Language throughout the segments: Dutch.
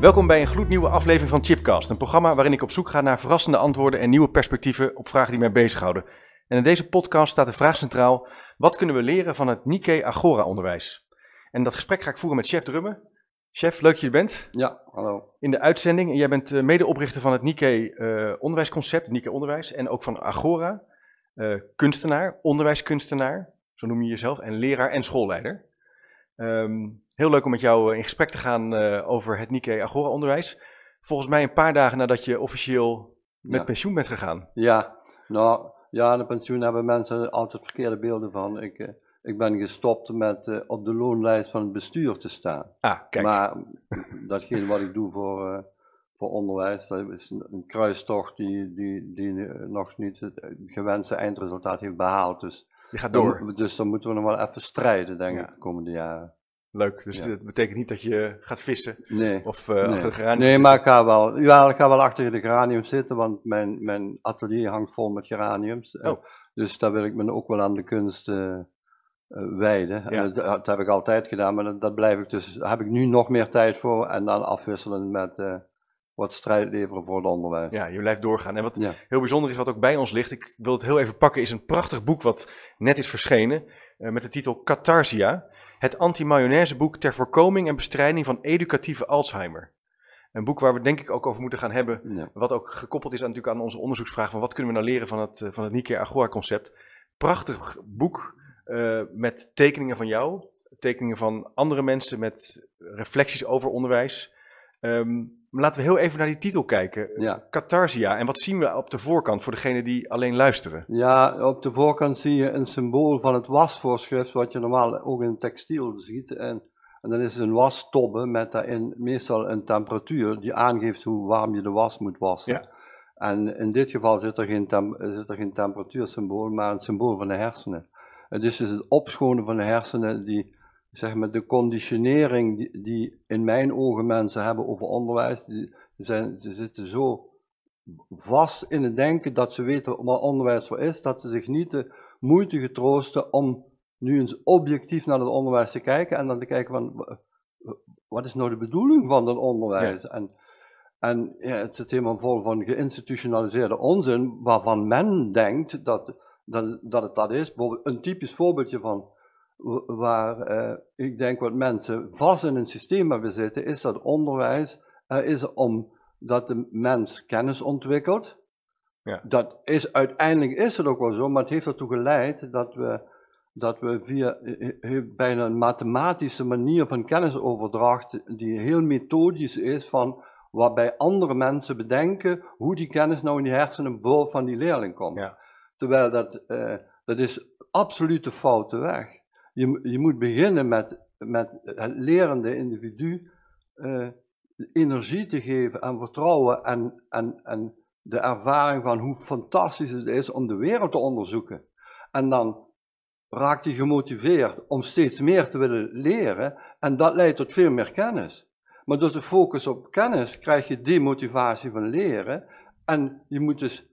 Welkom bij een gloednieuwe aflevering van Chipcast, een programma waarin ik op zoek ga naar verrassende antwoorden en nieuwe perspectieven op vragen die mij bezighouden. En in deze podcast staat de vraag centraal: wat kunnen we leren van het Nikkei Agora onderwijs? En dat gesprek ga ik voeren met chef Drummen. Chef, leuk dat je er bent. Ja, hallo. In de uitzending, jij bent eh, medeoprichter van het Nikkei eh, onderwijsconcept, Nikkei Onderwijs, en ook van Agora, eh, kunstenaar, onderwijskunstenaar, zo noem je jezelf, en leraar en schoolleider. Ehm, heel leuk om met jou in gesprek te gaan over het Nikkei Agora onderwijs. Volgens mij een paar dagen nadat je officieel met Ja. pensioen bent gegaan. Ja, nou, ja, de pensioen hebben mensen altijd verkeerde beelden van. Ik, eh, ik ben gestopt met eh, op de loonlijst van het bestuur te staan. Ah, kijk. Maar datgene wat ik doe voor, eh, voor onderwijs, dat is een, een kruistocht die, die, die eh, nog niet het eh, gewenste eindresultaat heeft behaald. Dus, je gaat dan door. mo- dus dan moeten we nog wel even strijden, denk Ja. ik, de komende jaren. Leuk. Dus Ja. dat betekent niet dat je gaat vissen Nee. of eh, Nee. achter de geranium Nee, maar ik ga wel, ja, ik ga wel achter de geraniums zitten, want mijn, mijn atelier hangt vol met geraniums. Eh, Oh. Dus daar wil ik me ook wel aan de kunst eh, wijden. En Ja. dat, dat heb ik altijd gedaan, maar dat, dat blijf ik dus, daar heb ik nu nog meer tijd voor en dan afwisselen met wat strijd leveren voor het onderwijs. Ja, je blijft doorgaan. En wat Ja. heel bijzonder is, wat ook bij ons ligt, ik wil het heel even pakken, is een prachtig boek wat net is verschenen, met de titel Catharsia. Het anti-mayonaiseboek ter voorkoming en bestrijding van educatieve Alzheimer. Een boek waar we denk ik ook over moeten gaan hebben, Ja. wat ook gekoppeld is aan, natuurlijk aan onze onderzoeksvraag van wat kunnen we nou leren van het, eh, van het Nikkei Agora concept. Prachtig boek eh, met tekeningen van jou, tekeningen van andere mensen met reflecties over onderwijs. Maar laten we heel even naar die titel kijken. Ja. Catharsia. En wat zien we op de voorkant voor degenen die alleen luisteren? Ja, op de voorkant zie je een symbool van het wasvoorschrift, wat je normaal ook in textiel ziet. En, en dan is het een wastobbe met daarin meestal een temperatuur die aangeeft hoe warm je de was moet wassen. Ja. En in dit geval zit er, geen zit er geen temperatuursymbool, maar een symbool van de hersenen. Het is dus het opschonen van de hersenen, die, zeg maar, de conditionering die, die in mijn ogen mensen hebben over onderwijs, die, zijn, ze zitten zo vast in het denken dat ze weten wat onderwijs voor is, dat ze zich niet de moeite getroosten om nu eens objectief naar het onderwijs te kijken en dan te kijken van wa- wat is nou de bedoeling van het onderwijs? En, en ja, het zit helemaal vol van geïnstitutionaliseerde onzin waarvan men denkt dat, dat, dat het dat is. Bijvoorbeeld een typisch voorbeeldje van waar eh, ik denk wat mensen vast in een systeem hebben zitten, is dat onderwijs er is om dat de mens kennis ontwikkelt. Ja. Dat is, uiteindelijk is het ook wel zo, maar het heeft ertoe geleid dat we, dat we via eh, eh, bijna een mathematische manier van kennisoverdracht, die heel methodisch is, van waarbij andere mensen bedenken hoe die kennis nou in die hersenen van die leerling komt. Ja. Terwijl dat, eh, dat is absoluut de foute weg. Je, je moet beginnen met, met het lerende individu eh, energie te geven en vertrouwen en, en, en de ervaring van hoe fantastisch het is om de wereld te onderzoeken. En dan raakt hij gemotiveerd om steeds meer te willen leren en dat leidt tot veel meer kennis. Maar door te focussen op kennis krijg je demotivatie van leren en je moet dus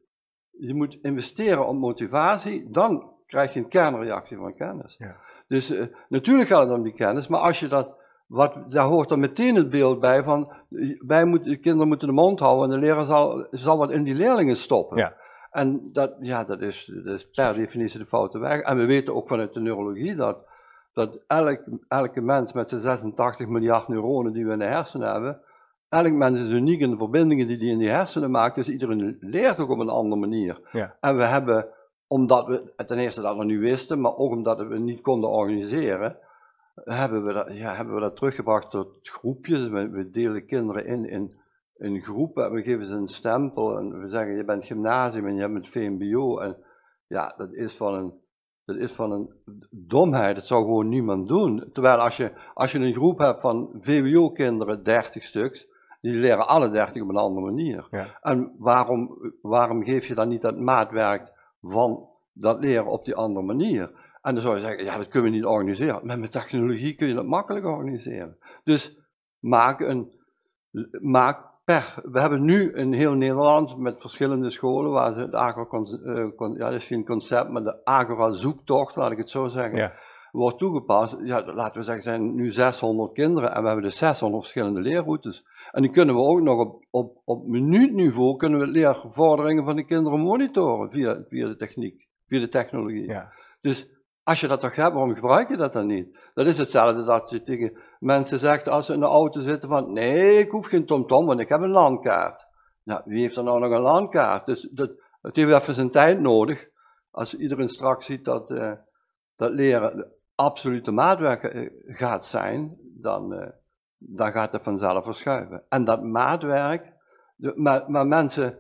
je moet investeren op motivatie, dan krijg je een kernreactie van kennis. Ja. Dus eh, natuurlijk gaat het om die kennis, maar als je dat, wat, daar hoort dan meteen het beeld bij van, eh, wij moeten, de kinderen moeten de mond houden en de leraar zal, zal wat in die leerlingen stoppen. Ja. En dat, ja, dat, is, dat is per definitie de foute weg. En we weten ook vanuit de neurologie dat, dat elk, elke mens met zijn 86 miljard neuronen die we in de hersenen hebben, elk mens is uniek in de verbindingen die hij in die hersenen maakt, dus iedereen leert ook op een andere manier. Ja. En we hebben, omdat we ten eerste dat nog niet wisten, maar ook omdat we het niet konden organiseren, hebben we dat, ja, hebben we dat teruggebracht tot groepjes. We, we delen kinderen in, in, in groepen en we geven ze een stempel en we zeggen je bent gymnasium en je bent VMBO. En ja, dat is van een, dat is van een domheid, dat zou gewoon niemand doen. Terwijl als je, als je een groep hebt van VWO-kinderen, 30 stuks, die leren alle 30 op een andere manier. Ja. En waarom, waarom geef je dan niet dat maatwerk van dat leren op die andere manier? En dan zou je zeggen, ja, dat kunnen we niet organiseren. Maar met technologie kun je dat makkelijk organiseren. Dus maak een, maak per, we hebben nu in heel Nederland met verschillende scholen waar ze het Agora, con- eh, ja, dat is geen concept, maar de Agora zoektocht, laat ik het zo zeggen, Ja. wordt toegepast. Ja, laten we zeggen, er zijn nu 600 kinderen en we hebben dus 600 verschillende leerroutes. En die kunnen we ook nog op, op, op minuutniveau kunnen we leervorderingen van de kinderen monitoren via, via de techniek, via de technologie. Ja. Dus als je dat toch hebt, waarom gebruik je dat dan niet? Dat is hetzelfde als je tegen mensen zegt als ze in de auto zitten van nee, ik hoef geen tomtom, want ik heb een landkaart. Nou, wie heeft er nou nog een landkaart? Dus dat, het heeft even zijn tijd nodig. Als iedereen straks ziet dat, uh, dat leren absolute maatwerk uh, gaat zijn, dan, uh, dan gaat het vanzelf verschuiven. En dat maatwerk, maar, maar mensen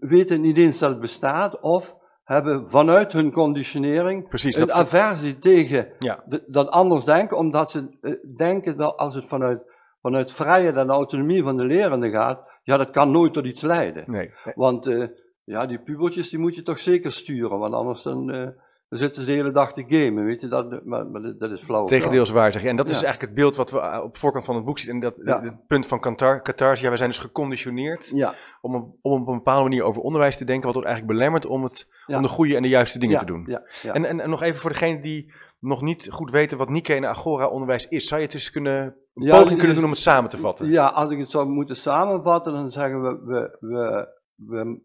weten niet eens dat het bestaat of hebben vanuit hun conditionering Precies, een aversie tegen Ja. de- dat anders denken, omdat ze eh, denken dat als het vanuit, vanuit vrijheid en autonomie van de lerende gaat, ja, dat kan nooit tot iets leiden. nee. Want eh, ja, die pubertjes die moet je toch zeker sturen, want anders dan, eh, dan zitten ze de hele dag te gamen, weet je, dat, maar, maar dat is flauw. Tegendeels waar zeg je. En dat is eigenlijk het beeld wat we eh, op de voorkant van het boek zien. En dat Ja. het punt van Qatar, Qatar, ja, wij zijn dus geconditioneerd Ja, om, een- om op een bepaalde manier over onderwijs te denken, wat ons eigenlijk belemmert om, het, om de goede en de juiste dingen te doen. En, en, en nog even voor degenen die nog niet goed weten wat Nike en Agora onderwijs is. Zou je het eens kunnen, een poging kunnen doen om het samen te vatten? Ja, als ik het zou moeten samenvatten, dan zeggen we, we, we, we,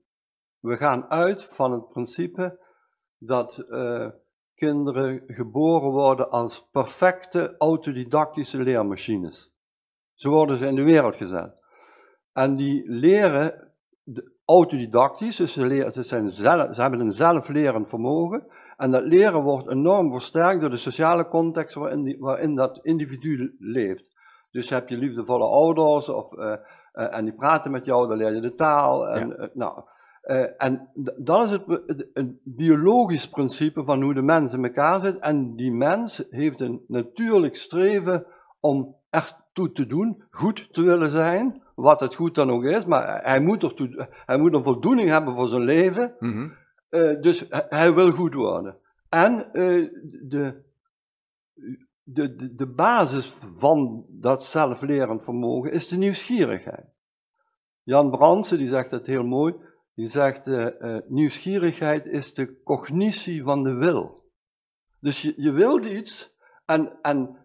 we gaan uit van het principe dat eh, kinderen geboren worden als perfecte autodidactische leermachines. Zo worden ze in de wereld gezet. En die leren de- autodidactisch, dus ze, leren, ze, zijn zelf, ze hebben een zelflerend vermogen. En dat leren wordt enorm versterkt door de sociale context waarin, die, waarin dat individu leeft. Dus heb je liefdevolle ouders of, eh, eh, en die praten met jou, dan leer je de taal. En, nou, eh, en dat is het, het- een biologisch principe van hoe de mens in elkaar zit. En die mens heeft een natuurlijk streven om ertoe te doen, goed te willen zijn, wat het goed dan ook is. Maar hij moet, ertoe, hij moet een voldoening hebben voor zijn leven. Mhm. Eh, dus hij, hij wil goed worden. En eh, de, de, de, de basis van dat zelflerend vermogen is de nieuwsgierigheid. Jan Brandsen die zegt dat heel mooi. Die zegt, eh, eh, nieuwsgierigheid is de cognitie van de wil. Dus je, je wilt iets en, en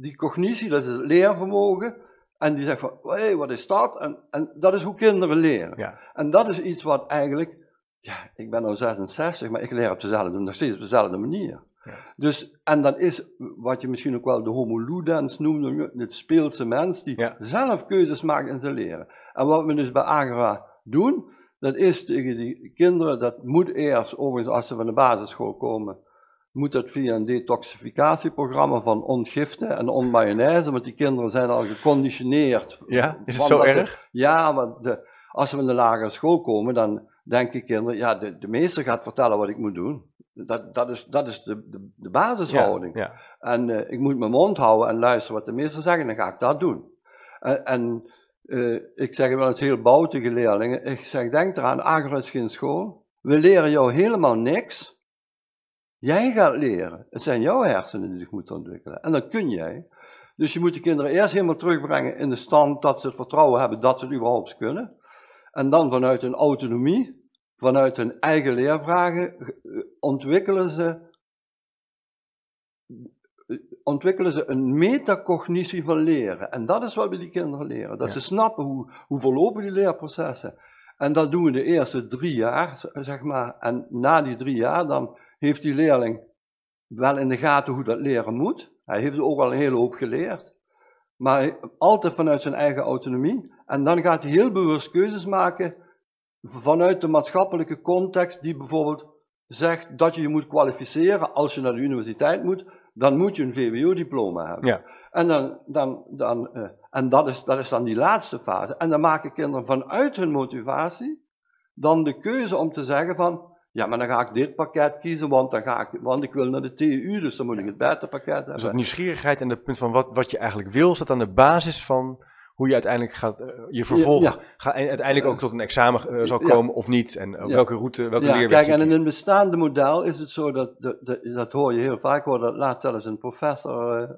die cognitie, dat is het leervermogen. En die zegt van, hé, wat is dat? En, en dat is hoe kinderen leren. Ja. En dat is iets wat eigenlijk, ja, ik ben nu 66, maar ik leer op dezelfde, nog steeds op dezelfde manier. Ja. Dus, en dat is wat je misschien ook wel de homo ludens noemt, het speelse mens, die Ja. zelf keuzes maakt in zijn leren. En wat we dus bij Agra doen, dat is tegen die kinderen, dat moet eerst, overigens als ze van de basisschool komen, moet dat via een detoxificatieprogramma van ontgiften en onmayonaise, want die kinderen zijn al geconditioneerd. Ja, is het van zo de- erg? ja, want de, als we in de lagere school komen, dan denken kinderen, ja, de, de meester gaat vertellen wat ik moet doen. Dat, dat is, dat is de, de, de basishouding. Ja. En eh, ik moet mijn mond houden en luisteren wat de meester zegt, en dan ga ik dat doen. En, en eh, ik zeg wel eens heel bout tegen leerlingen, ik zeg, denk eraan, Agro is geen school. We leren jou helemaal niks. Jij gaat leren. Het zijn jouw hersenen die zich moeten ontwikkelen. En dat kun jij. Dus je moet de kinderen eerst helemaal terugbrengen in de stand dat ze het vertrouwen hebben dat ze het überhaupt kunnen. En dan vanuit hun autonomie, vanuit hun eigen leervragen, eh, ontwikkelen ze, ontwikkelen ze een metacognitie van leren. En dat is wat we die kinderen leren. Dat Ja. ze snappen hoe, hoe verlopen die leerprocessen. En dat doen we de eerste drie jaar, zeg maar. En na die drie jaar, dan heeft die leerling wel in de gaten hoe dat leren moet. Hij heeft ook al een hele hoop geleerd. Maar altijd vanuit zijn eigen autonomie. En dan gaat hij heel bewust keuzes maken vanuit de maatschappelijke context die bijvoorbeeld zegt dat je je moet kwalificeren als je naar de universiteit moet. Dan moet je een VWO-diploma hebben. Ja. En, dan, dan, dan, eh, en dat, is, dat is dan die laatste fase. En dan maken kinderen vanuit hun motivatie dan de keuze om te zeggen van, ja, maar dan ga ik dit pakket kiezen, want, dan ga ik, want ik wil naar de TU, dus dan moet ik het beter pakket hebben. Dus dat nieuwsgierigheid en het punt van wat, wat je eigenlijk wil, staat aan de basis van hoe je uiteindelijk gaat, eh, je vervolg ja. gaat, en uiteindelijk ook tot een examen eh, zal komen of niet. En eh, welke route, welke ja, leerweg kijk, en in een bestaande model is het zo dat, dat, dat, dat hoor je heel vaak, ik hoorde dat laatst zelfs een professor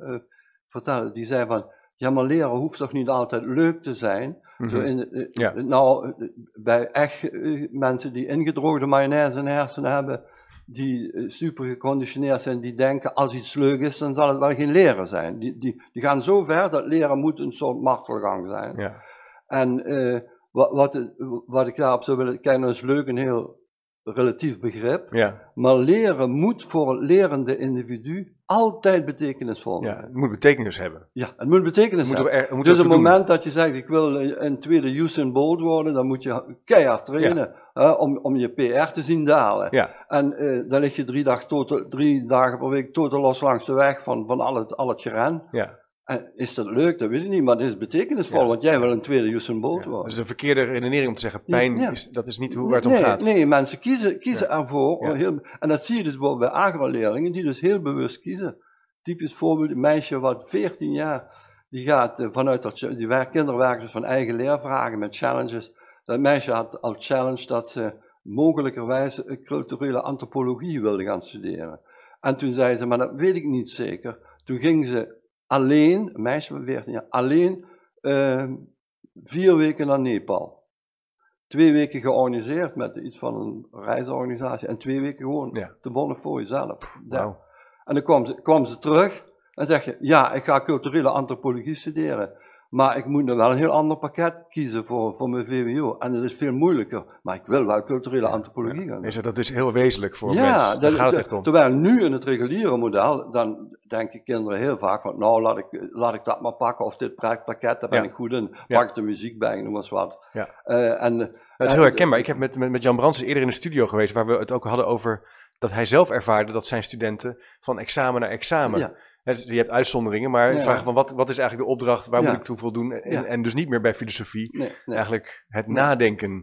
vertellen, die zei van, ja, maar leren hoeft toch niet altijd leuk te zijn? Zo in, Ja. Nou, bij echt mensen die ingedroogde mayonaise in hersenen hebben, die eh, super geconditioneerd zijn, die denken als iets leuk is, dan zal het wel geen leren zijn. Die, die, die gaan zo ver dat leren moet een soort martelgang zijn. Ja. En uh, wat, wat, wat, ik daarop zou willen, kijk, dat is leuk een heel relatief begrip. Ja. Maar leren moet voor het lerende individu altijd betekenisvol Ja, het moet betekenis hebben. Ja, het moet betekenis hebben. er, dus het moment dat je zegt, ik wil een tweede Usain Bolt worden, dan moet je keihard trainen hè, om, om je PR te zien dalen. Ja, En eh, dan lig je drie, dag totaal, drie dagen per week totaal los langs de weg van, van al, het, al het geren. ja. En is dat leuk? Dat weet ik niet, maar het is betekenisvol, Ja. want jij wil een tweede Usain Bolt ja. worden. Dat is een verkeerde redenering om te zeggen, pijn, Ja. Is, dat is niet hoe waar het om nee, gaat. Nee, mensen kiezen, kiezen ervoor. om. Heel, en dat zie je dus bijvoorbeeld bij agro-leerlingen, die dus heel bewust kiezen. Typisch voorbeeld, een meisje wat 14 jaar, die gaat eh, vanuit dat, die werk, kinderwerkers van eigen leervragen met challenges. Dat meisje had al challenge dat ze mogelijkerwijs eh, culturele antropologie wilde gaan studeren. En toen zei ze, maar dat weet ik niet zeker. Toen ging ze alleen, een meisje van 14 jaar, alleen eh, vier weken naar Nepal. Twee weken georganiseerd met iets van een reisorganisatie en twee weken gewoon Ja. te bonnen voor jezelf. En dan kwam ze, kwam ze terug en zeg je, ja, ik ga culturele antropologie studeren. Maar ik moet nog wel een heel ander pakket kiezen voor, voor mijn VWO. En dat is veel moeilijker. Maar ik wil wel culturele antropologie gaan doen. Is het, dat is heel wezenlijk voor Ja, mens. Daar dat- gaat het echt om. terwijl nu in het reguliere model, dan denken kinderen heel vaak van, nou laat ik, laat ik dat maar pakken, of dit pakket, daar ben Ja. ik goed in. Ja. Pak ik de muziek bij, noem maar eens wat. Ja. Eh, en, Dat is eh, heel herkenbaar. Ik heb met, met, met Jan Bransen eerder in de studio geweest, waar we het ook hadden over dat hij zelf ervaarde dat zijn studenten van examen naar examen. Dus je hebt uitzonderingen, maar Ja. vragen van wat, wat is eigenlijk de opdracht, waar Ja. moet ik toe voldoen? En, Ja. en dus niet meer bij filosofie, nee, nee. eigenlijk het Nee. nadenken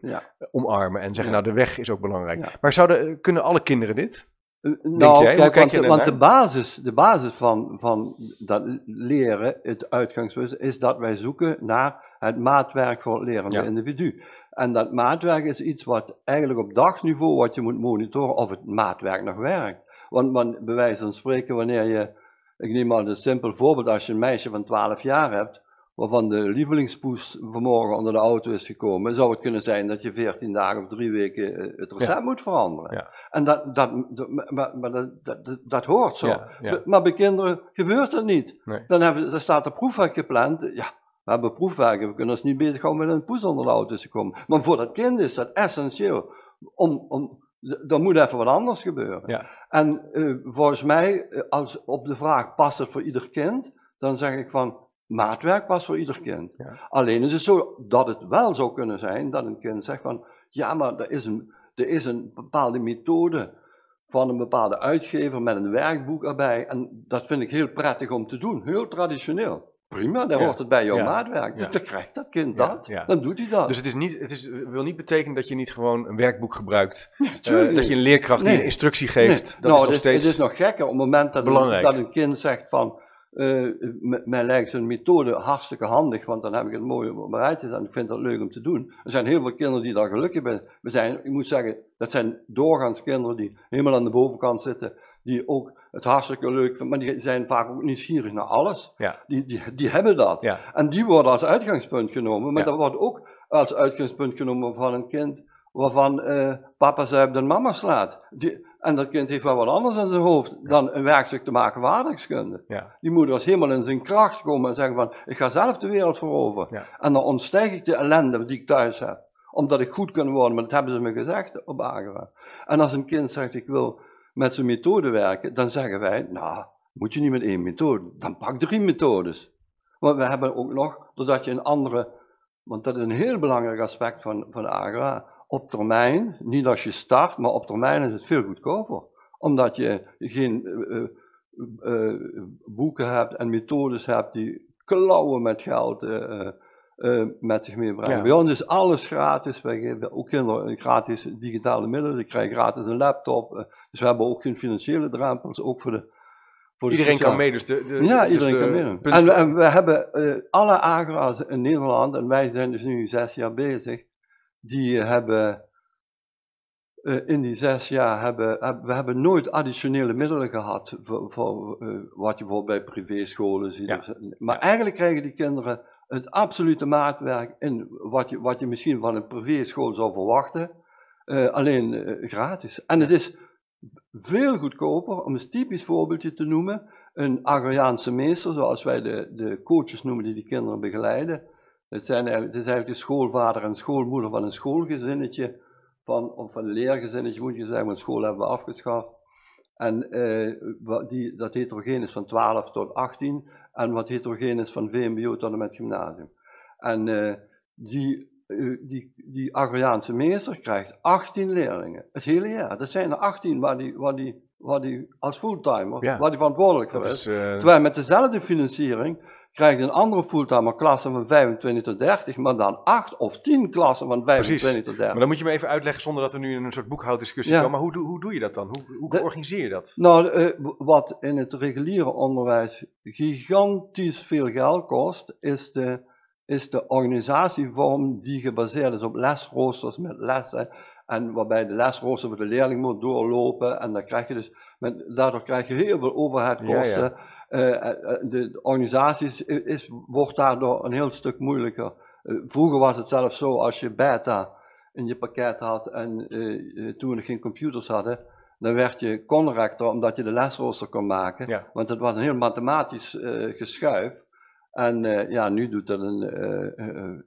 omarmen en zeggen, nou de weg is ook belangrijk. Maar zouden, kunnen alle kinderen dit? Eh, jij? Nou, Hoe kijk, want, de- ernaar? want de basis, de basis van, van dat leren, het uitgangspunt, is dat wij zoeken naar het maatwerk voor het lerende individu. En dat maatwerk is iets wat eigenlijk op dagniveau wat je moet monitoren of het maatwerk nog werkt. Want, want bij wijze van spreken, wanneer je, ik neem maar een simpel voorbeeld, als je een meisje van 12 jaar hebt, waarvan de lievelingspoes vanmorgen onder de auto is gekomen, zou het kunnen zijn dat je 14 dagen of drie weken eh, het recept moet veranderen. Ja. En dat, dat, maar, maar dat, dat, hoort zo. Ja. Maar bij kinderen gebeurt dat niet. Nee. Dan, hebben, dan staat er proefwerk gepland. Ja, we hebben proefwerken. We kunnen ons niet bezighouden met een poes onder de auto te komen. Maar voor dat kind is dat essentieel. Om, om, er moet even wat anders gebeuren. Ja. En eh, volgens mij, eh, als op de vraag past het voor ieder kind, dan zeg ik van maatwerk past voor ieder kind. Ja. Alleen is het zo dat het wel zou kunnen zijn dat een kind zegt van ja, maar er is een, er is een bepaalde methode van een bepaalde uitgever met een werkboek erbij. En dat vind ik heel prettig om te doen, heel traditioneel. Prima, dan Ja. hoort het bij jouw Ja. maatwerk. Dus dan krijgt dat kind dat, dan doet hij dat. Dus het, is niet, het is, wil niet betekenen dat je niet gewoon een werkboek gebruikt. Eh, dat je een leerkracht die een instructie geeft. Nee. Dat nou, is nog het, is, steeds... het is nog gekker op het moment dat. Een, dat een kind zegt van, eh, m- mij lijkt zijn methode hartstikke handig, want dan heb ik het mooi op mijn rijtje staan. Ik vind dat leuk om te doen. Er zijn heel veel kinderen die daar gelukkig bij we zijn. Ik moet zeggen, dat zijn doorgaans kinderen die helemaal aan de bovenkant zitten, die ook het hartstikke leuk maar die zijn vaak ook nieuwsgierig naar alles. Ja. Die, die, die hebben dat. Ja. En die worden als uitgangspunt genomen, maar dat wordt ook als uitgangspunt genomen van een kind waarvan eh, papa zuipt en mama slaat. Die, en dat kind heeft wel wat anders in zijn hoofd dan een werkstuk te maken waardigheidskunde. Ja. Die moet dus helemaal in zijn kracht komen en zeggen van, ik ga zelf de wereld veroveren. Ja. En dan ontstijg ik de ellende die ik thuis heb. Omdat ik goed kan worden, maar dat hebben ze me gezegd op Agera. En als een kind zegt, ik wil met zijn methode werken, dan zeggen wij, nou, moet je niet met één methode, dan pak drie methodes. Want we hebben ook nog, doordat je een andere, want dat is een heel belangrijk aspect van, van Agra, op termijn, niet als je start, maar op termijn is het veel goedkoper. Omdat je geen eh, eh, eh, boeken hebt en methodes hebt die klauwen met geld eh, met zich meebrengen. Ja. Bij ons is alles gratis. Wij geven ook kinderen gratis digitale middelen. Ze krijgen gratis een laptop. eh, dus we hebben ook geen financiële drempels, ook voor de voor de Iedereen kan mee, dus de... de ja, dus iedereen de kan punt- En, we- en we hebben eh, alle agra's in Nederland, en wij zijn dus nu zes jaar bezig, die hebben in die zes jaar hebben, heb- we hebben nooit additionele middelen gehad voor, voor wat je bijvoorbeeld bij privéscholen ziet. Ja. Maar eigenlijk krijgen die kinderen het absolute maatwerk in wat je, wat je misschien van een privéschool zou verwachten, eh, alleen eh, gratis. En het is veel goedkoper, om een typisch voorbeeldje te noemen, een Agrariaanse meester, zoals wij de, de coaches noemen die die kinderen begeleiden, Het, zijn eigenlijk, het is eigenlijk de schoolvader en schoolmoeder van een schoolgezinnetje, van, of van een leergezinnetje moet je zeggen, want school hebben we afgeschaft. En uh, die, dat heterogeen is van 12 tot 18 en wat heterogeen is van VMBO tot en met gymnasium. En uh, die, uh, die, die Agrariaanse meester krijgt 18 leerlingen, het hele jaar. Dat zijn er 18 waar die, waar die, waar die als fulltimer, ja. waar die verantwoordelijk voor is Terwijl met dezelfde financiering krijg je een andere fulltimer klasse van 25 tot 30, maar dan 8 of 10 klassen van 25 Precies. tot 30. Maar dan moet je me even uitleggen zonder dat we nu in een soort boekhouddiscussie komen. Maar hoe, hoe doe je dat dan? Hoe, hoe organiseer je dat? Nou, uh, wat in het reguliere onderwijs gigantisch veel geld kost, is de, is de organisatievorm die gebaseerd is op lesroosters met lessen. En waarbij de lesrooster voor de leerling moet doorlopen. En dan krijg je dus, met, daardoor krijg je heel veel overheadkosten. Ja, ja. Eh, eh, de organisatie is, wordt daardoor een heel stuk moeilijker. Eh, vroeger was het zelfs zo, als je beta in je pakket had en toen we geen computers hadden, dan werd je conrector omdat je de lesrooster kon maken. Want het was een heel mathematisch geschuif. En ja, nu doet dat een,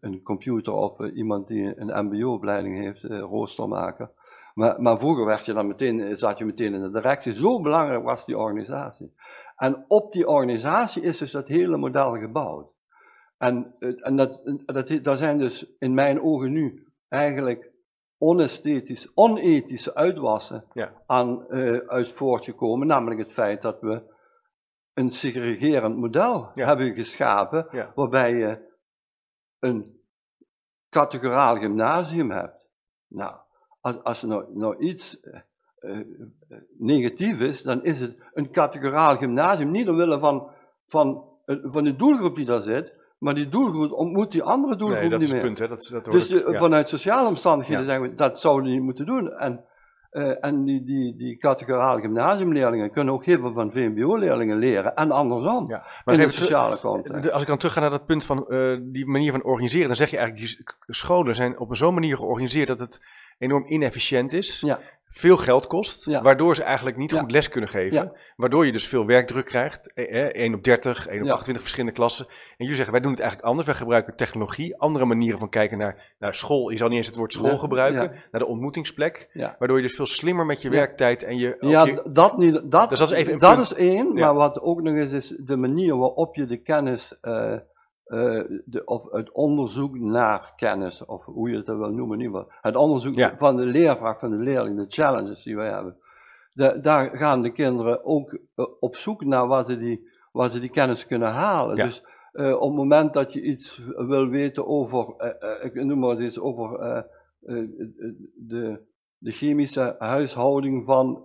een computer of iemand die een mbo-opleiding heeft, rooster maken. Maar, maar, vroeger werd je dan meteen, zat je meteen in de directie. Zo belangrijk was die organisatie. En op die organisatie is dus dat hele model gebouwd. En, eh, en dat, dat, daar zijn dus in mijn ogen nu eigenlijk onesthetisch, onethische uitwassen ja. aan, uh, uit voortgekomen. Namelijk het feit dat we een segregerend model hebben geschapen, waarbij je een categoraal gymnasium hebt. Nou, als, als er nou, nou iets eh, negatief is, dan is het een categoraal gymnasium. Niet omwille van, van, van de doelgroep die daar zit, maar die doelgroep ontmoet die andere doelgroep nee, dat niet is meer. Het punt, hè? Dat, dat dus vanuit sociale omstandigheden zeggen we, dat zouden we niet moeten doen. En, uh, en die, die, die categorale gymnasiumleerlingen kunnen ook heel veel van VMBO-leerlingen leren en andersom. Ja, maar in de sociale context. Als ik dan terug ga naar dat punt van uh, die manier van organiseren, dan zeg je eigenlijk, die scholen zijn op zo'n manier georganiseerd dat het enorm inefficiënt is. Ja veel geld kost, waardoor ze eigenlijk niet goed les kunnen geven. Waardoor je dus veel werkdruk krijgt. Eh, 1 op 30, 1 op 28 verschillende klassen. En jullie zeggen, wij doen het eigenlijk anders. Wij gebruiken technologie, andere manieren van kijken naar, naar school. Je zal niet eens het woord school gebruiken, naar de ontmoetingsplek. Waardoor je dus veel slimmer met je werktijd en je... Ja, dat niet. Dat, dus dat is even dat is één, maar wat ook nog is, is de manier waarop je de kennis... Uh, uh, de, of het onderzoek naar kennis, of hoe je het wil noemen, ieder geval. Het onderzoek van de leervraag van de leerling, de challenges die wij hebben. De, daar gaan de kinderen ook uh, op zoek naar waar ze die, waar ze die kennis kunnen halen. Ja. Dus uh, op het moment dat je iets wil weten over, ik noem maar eens iets over de, de chemische huishouding van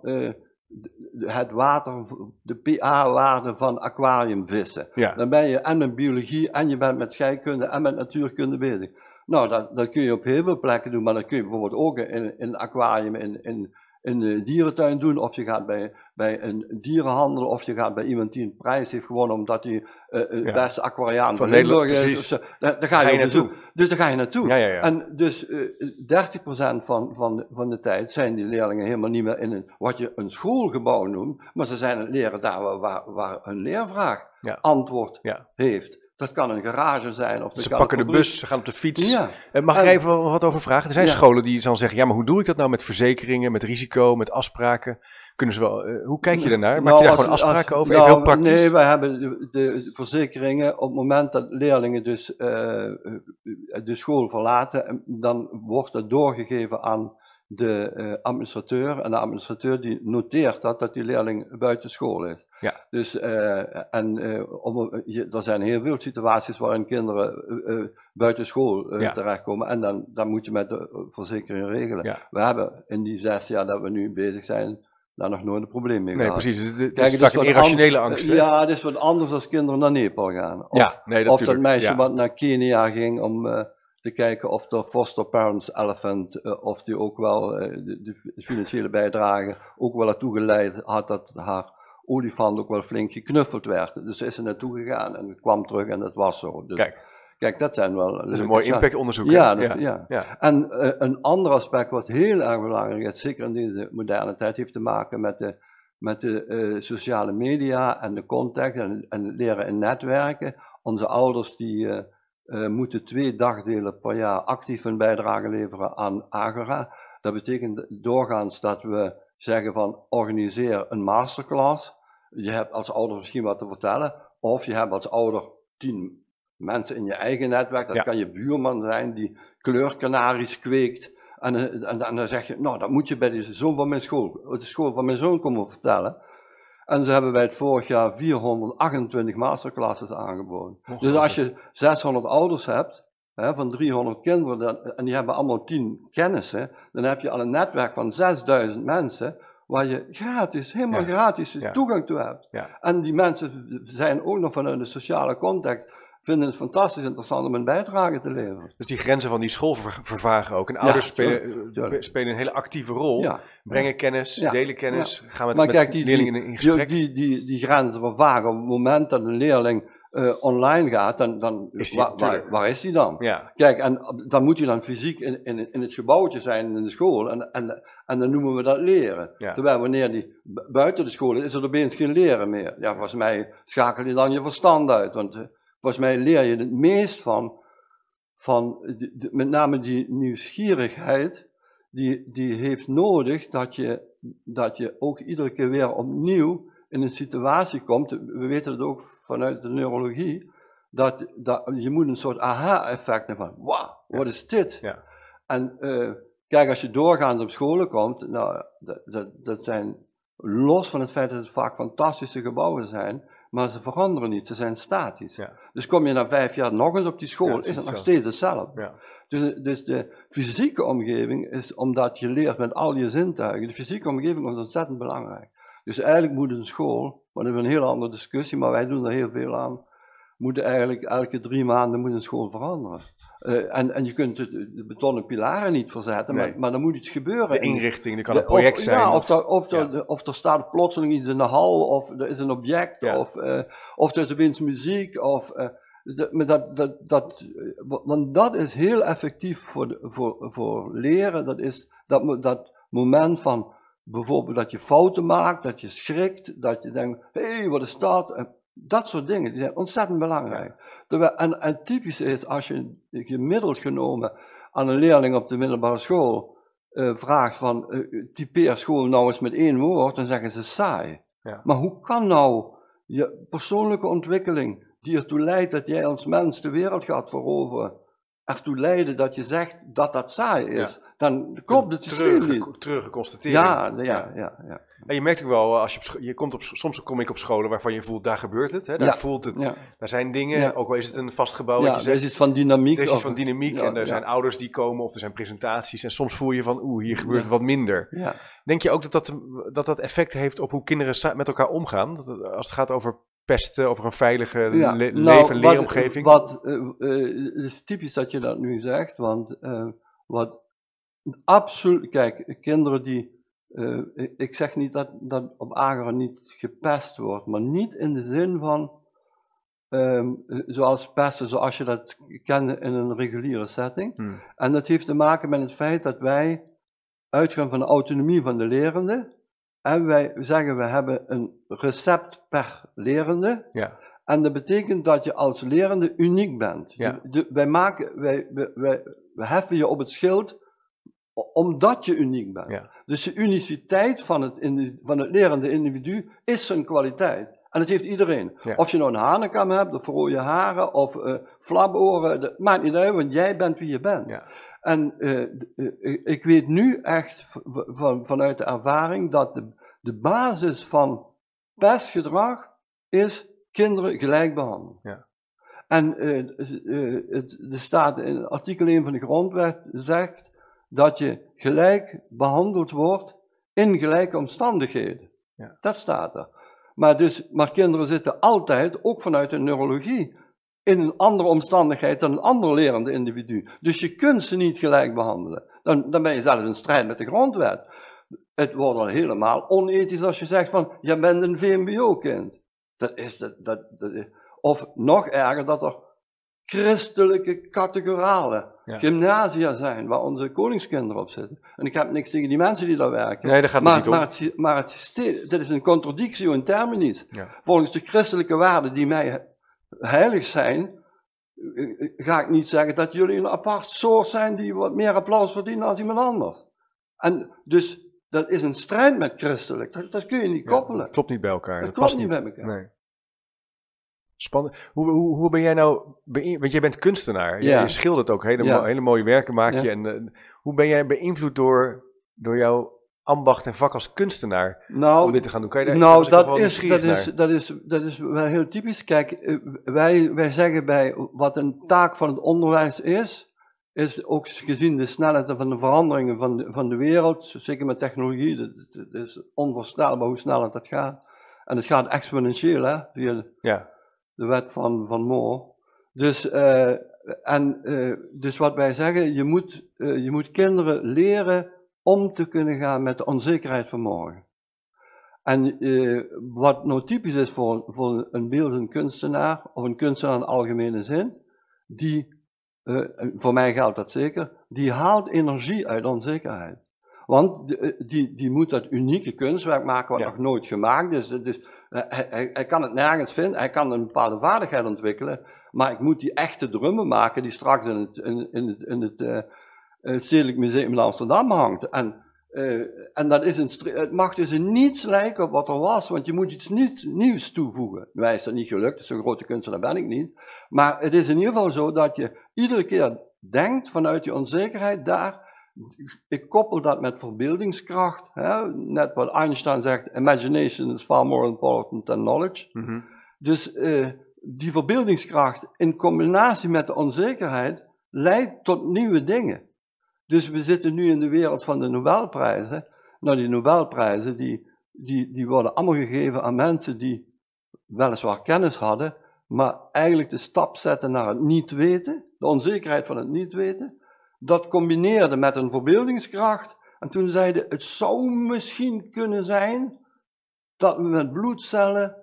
het water, de pH-waarde van aquariumvissen. Ja. Dan ben je en met biologie en je bent met scheikunde en met natuurkunde bezig. Nou, dat, dat kun je op heel veel plekken doen, maar dat kun je bijvoorbeeld ook in, in een aquarium in, in, in de dierentuin doen, of je gaat bij, bij een dierenhandel, of je gaat bij iemand die een prijs heeft gewonnen omdat hij uh, het ja. beste aquariaan van, Nederland is. Daar, ga je, naartoe. Dus daar ga je naartoe. Ja, ja, en dus uh, eh, 30% van, van, van de tijd zijn die leerlingen helemaal niet meer in een, wat je een schoolgebouw noemt, maar ze zijn het leren daar waar, waar hun leervraag antwoord heeft. Dat kan een garage zijn. Of ze pakken de bus, ze gaan op de fiets. Ja. Eh, mag ik even wat over vragen? Er zijn scholen die dan zeggen, ja, maar hoe doe ik dat nou met verzekeringen, met risico, met afspraken? Kunnen ze wel, uh, hoe kijk je daarnaar? Maak nou, je daar gewoon afspraken over? Nou, even heel praktisch. Nee, wij hebben de, de, verzekeringen op het moment dat leerlingen dus uh, de school verlaten, dan wordt het doorgegeven aan de uh, administrateur. En de administrateur die noteert dat, dat die leerling buiten school is. Ja. Dus, uh, en uh, om, je, er zijn heel veel situaties waarin kinderen buiten school ja. terechtkomen. En dan, dan moet je met de verzekering regelen. Ja. We hebben in die zes jaar dat we nu bezig zijn, daar nog nooit een probleem mee nee, gehad. Nee, precies. Dus het is een irrationele angst. Hè? Ja, het is wat anders als kinderen naar Nepal gaan. Of, ja, nee, dat, of dat meisje wat naar Kenia ging om te kijken of de foster parents elephant, uh, of die ook wel uh, de, de, financiële bijdrage ook wel ertoe geleid had dat haar olifant ook wel flink geknuffeld werd. Dus is ze naartoe gegaan en kwam terug en dat was zo. Dus, kijk. Kijk, dat zijn wel. Dat is een mooi impactonderzoek. Ja, ja. ja. ja. En uh, een ander aspect wat heel erg belangrijk is, zeker in deze moderne tijd, heeft te maken met de, met de sociale media en de context en, en leren in netwerken. Onze ouders die eh, moeten twee dagdelen per jaar actief een bijdrage leveren aan Agora. Dat betekent doorgaans dat we zeggen van organiseer een masterclass. Je hebt als ouder misschien wat te vertellen, of je hebt als ouder tien mensen in je eigen netwerk. Dat Ja. kan je buurman zijn die kleurkanaries kweekt. En, eh, en, en dan zeg je, nou, dat moet je bij de zoon van mijn school, de school van mijn zoon komen vertellen. En zo hebben wij het vorig jaar 428 masterclasses aangeboden. Dus als je 600 ouders hebt, hè, van 300 kinderen, en die hebben allemaal 10 kennissen, dan heb je al een netwerk van 6000 mensen, waar je gratis, helemaal Ja. gratis Ja. toegang toe hebt. Ja. En die mensen zijn ook nog vanuit de sociale context, vinden het fantastisch interessant om een bijdrage te leveren. Dus die grenzen van die school ver- vervagen ook. En ouders spelen, eh, tuurlijk. spelen een hele actieve rol. Brengen kennis, delen kennis, gaan met, Maar met kijk, die, leerlingen die, in die, gesprek. die, die, die grenzen vervagen. Op het moment dat een leerling eh, online gaat, dan, dan Is waar, waar, tuurlijk. waar is die dan? ja, Kijk, en dan moet hij dan fysiek in, in, in het gebouwtje zijn in de school. En, en, en dan noemen we dat leren. Ja. Terwijl wanneer die bu- buiten de school is, is er opeens geen leren meer. Ja, volgens mij schakel je dan je verstand uit. Want eh, volgens mij leer je het meest van, van de- de- met name die nieuwsgierigheid. Die, die heeft nodig dat je, dat je ook iedere keer weer opnieuw in een situatie komt. We weten het ook vanuit de neurologie. Dat, dat je moet een soort aha-effect hebben van, wauw, wat is dit? Ja. En eh, kijk, als je doorgaans op scholen komt, nou, dat, dat, dat zijn, los van het feit dat het vaak fantastische gebouwen zijn, maar ze veranderen niet, ze zijn statisch. Ja. Dus kom je na vijf jaar nog eens op die school, Ja, het is is het nog steeds hetzelfde. ja. Dus, dus de fysieke omgeving is, omdat je leert met al je zintuigen, de fysieke omgeving is ontzettend belangrijk. Dus eigenlijk moet een school, maar dat is een hele andere discussie, maar wij doen er heel veel aan, moet eigenlijk elke drie maanden moet een school veranderen. Eh, en, en je kunt de, de betonnen pilaren niet verzetten, Nee. maar, maar er moet iets gebeuren. De inrichting, dat kan een project of, zijn. Ja, of, of- er, of, er, ja. de- of er staat plotseling iets in de hal, of er is een object, Ja. of, eh, of er is opeens muziek, of... de- maar dat, dat, dat, wa- want dat is heel effectief voor, voor, voor leren. Dat is dat, dat moment van bijvoorbeeld dat je fouten maakt, dat je schrikt, dat je denkt, hé, hey, wat is dat? En dat soort dingen, die zijn ontzettend belangrijk. En, en typisch is, als je gemiddeld genomen aan een leerling op de middelbare school eh, vraagt van, eh, typeer school nou eens met één woord, dan zeggen ze saai. Ja. Maar hoe kan nou je persoonlijke ontwikkeling, die ertoe leidt dat jij als mens de wereld gaat veroveren, ertoe leiden dat je zegt dat dat saai is, dan klopt het systeem Treurige, niet. treurige constatering. Ja, ja, ja, ja. En je merkt ook wel, eh, als je, je komt op, soms kom ik op scholen waarvan je voelt, daar gebeurt het. Hè? Daar Ja. voelt het, Ja. daar zijn dingen, Ja. ook al is het een vast gebouw. Ja, wat er is iets van dynamiek. er is iets van dynamiek en er zijn ouders die komen of er zijn presentaties. En soms voel je van, oeh, hier gebeurt wat minder. Ja. Denk je ook dat dat, dat dat effect heeft op hoe kinderen met elkaar omgaan? Het- als het gaat over pesten, over een veilige Ja, le- nou, leven- en wat- leeromgeving? Wat, eh, eh, is typisch dat je dat nu zegt, want eh, wat absoluut, kijk, kinderen die, eh, ik- zeg niet dat, dat op Ageren niet gepest wordt, maar niet in de zin van, ehm, eh, zoals pesten, zoals je dat kende in een reguliere setting. Hmm. En dat heeft te maken met het feit dat wij uitgaan van de autonomie van de lerende. En wij zeggen we hebben een recept per lerende. Ja. En dat betekent dat je als lerende uniek bent. Ja. De- wij, maken, wij, wij, wij, we heffen je op het schild omdat je uniek bent. Ja. Dus de uniciteit van het, van het lerende individu is zijn kwaliteit. En dat heeft iedereen. Ja. Of je nou een hanekam hebt, of rode haren, of eh flaboren, dat maakt niet uit, want jij bent wie je bent. Ja. En eh, eh, ik weet nu echt van, vanuit de ervaring dat de, de basis van pestgedrag is kinderen gelijk behandelen. Ja. En eh, het, er staat in artikel 1 van de grondwet zegt dat je gelijk behandeld wordt in gelijke omstandigheden. Ja. Dat staat er. Maar, dus, maar kinderen zitten altijd, ook vanuit de neurologie, in een andere omstandigheid dan een ander lerende individu. Dus je kunt ze niet gelijk behandelen. Dan, dan ben je zelfs in strijd met de grondwet. Het wordt dan helemaal onethisch als je zegt van, je bent een VMBO-kind. Dat is, dat, dat, dat is- of nog erger, dat er christelijke categorale Ja. gymnasia zijn, waar onze koningskinderen op zitten. En ik heb niks tegen die mensen die daar werken. Nee, daar gaat maar, niet om. maar, het, maar het systeem, dit is een contradictio in terminis. Ja. Volgens de christelijke waarden die mij heilig zijn, ga ik niet zeggen dat jullie een apart soort zijn die wat meer applaus verdienen dan iemand anders. En dus dat is een strijd met christelijk. Dat, dat kun je niet Ja, koppelen. dat klopt niet bij elkaar. Dat Dat, klopt past niet niet. bij elkaar. Nee. Spannend. Hoe, hoe, hoe ben jij nou, want jij bent kunstenaar. Je, Ja. je schildert ook hele, Ja. hele mooie werken, maak Ja. je. En, eh, hoe ben jij beïnvloed door, door jouw ambacht en vak als kunstenaar om Nou, dit te gaan doen? Kan je daar, nou dat, is, dat, is, dat, is, dat is wel heel typisch. Kijk, eh, wij, wij zeggen bij wat een taak van het onderwijs is, is ook gezien de snelheid van de veranderingen van de, van de wereld, zeker met technologie, dat is onvoorstelbaar hoe snel het dat gaat. En het gaat exponentieel, hè, Ja, de wet van, van Moore. Dus, eh, en, eh, dus wat wij zeggen, je moet, eh, je moet kinderen leren om te kunnen gaan met de onzekerheid van morgen. En wat nou typisch is voor, voor een beeldend kunstenaar, of een kunstenaar in algemene zin, die, voor mij geldt dat zeker, die haalt energie uit onzekerheid. Want die, die, moet dat unieke kunstwerk maken wat Ja. nog nooit gemaakt is. Dus hij, kan het nergens vinden, hij kan een bepaalde vaardigheid ontwikkelen, maar ik moet die echte drummen maken die straks in het, in, in het, eh, eh, Stedelijk Museum in Amsterdam hangt. En, eh, en dat is het mag dus niets lijken op wat er was, want je moet iets nieuws toevoegen. Mij is dat niet gelukt, zo'n grote kunstenaar ben ik niet. Maar het is in ieder geval zo dat je iedere keer denkt vanuit je onzekerheid daar. Ik koppel dat met verbeeldingskracht. Hè? Net wat Einstein zegt: imagination is far more important than knowledge. mhm. Dus eh, die verbeeldingskracht in combinatie met de onzekerheid leidt tot nieuwe dingen. Dus we zitten nu in de wereld van de Nobelprijzen. Nou, die Nobelprijzen die, die, die worden allemaal gegeven aan mensen die weliswaar kennis hadden, maar eigenlijk de stap zetten naar het niet weten, de onzekerheid van het niet weten. Dat combineerde met een verbeeldingskracht. En toen zeiden, het zou misschien kunnen zijn dat we met bloedcellen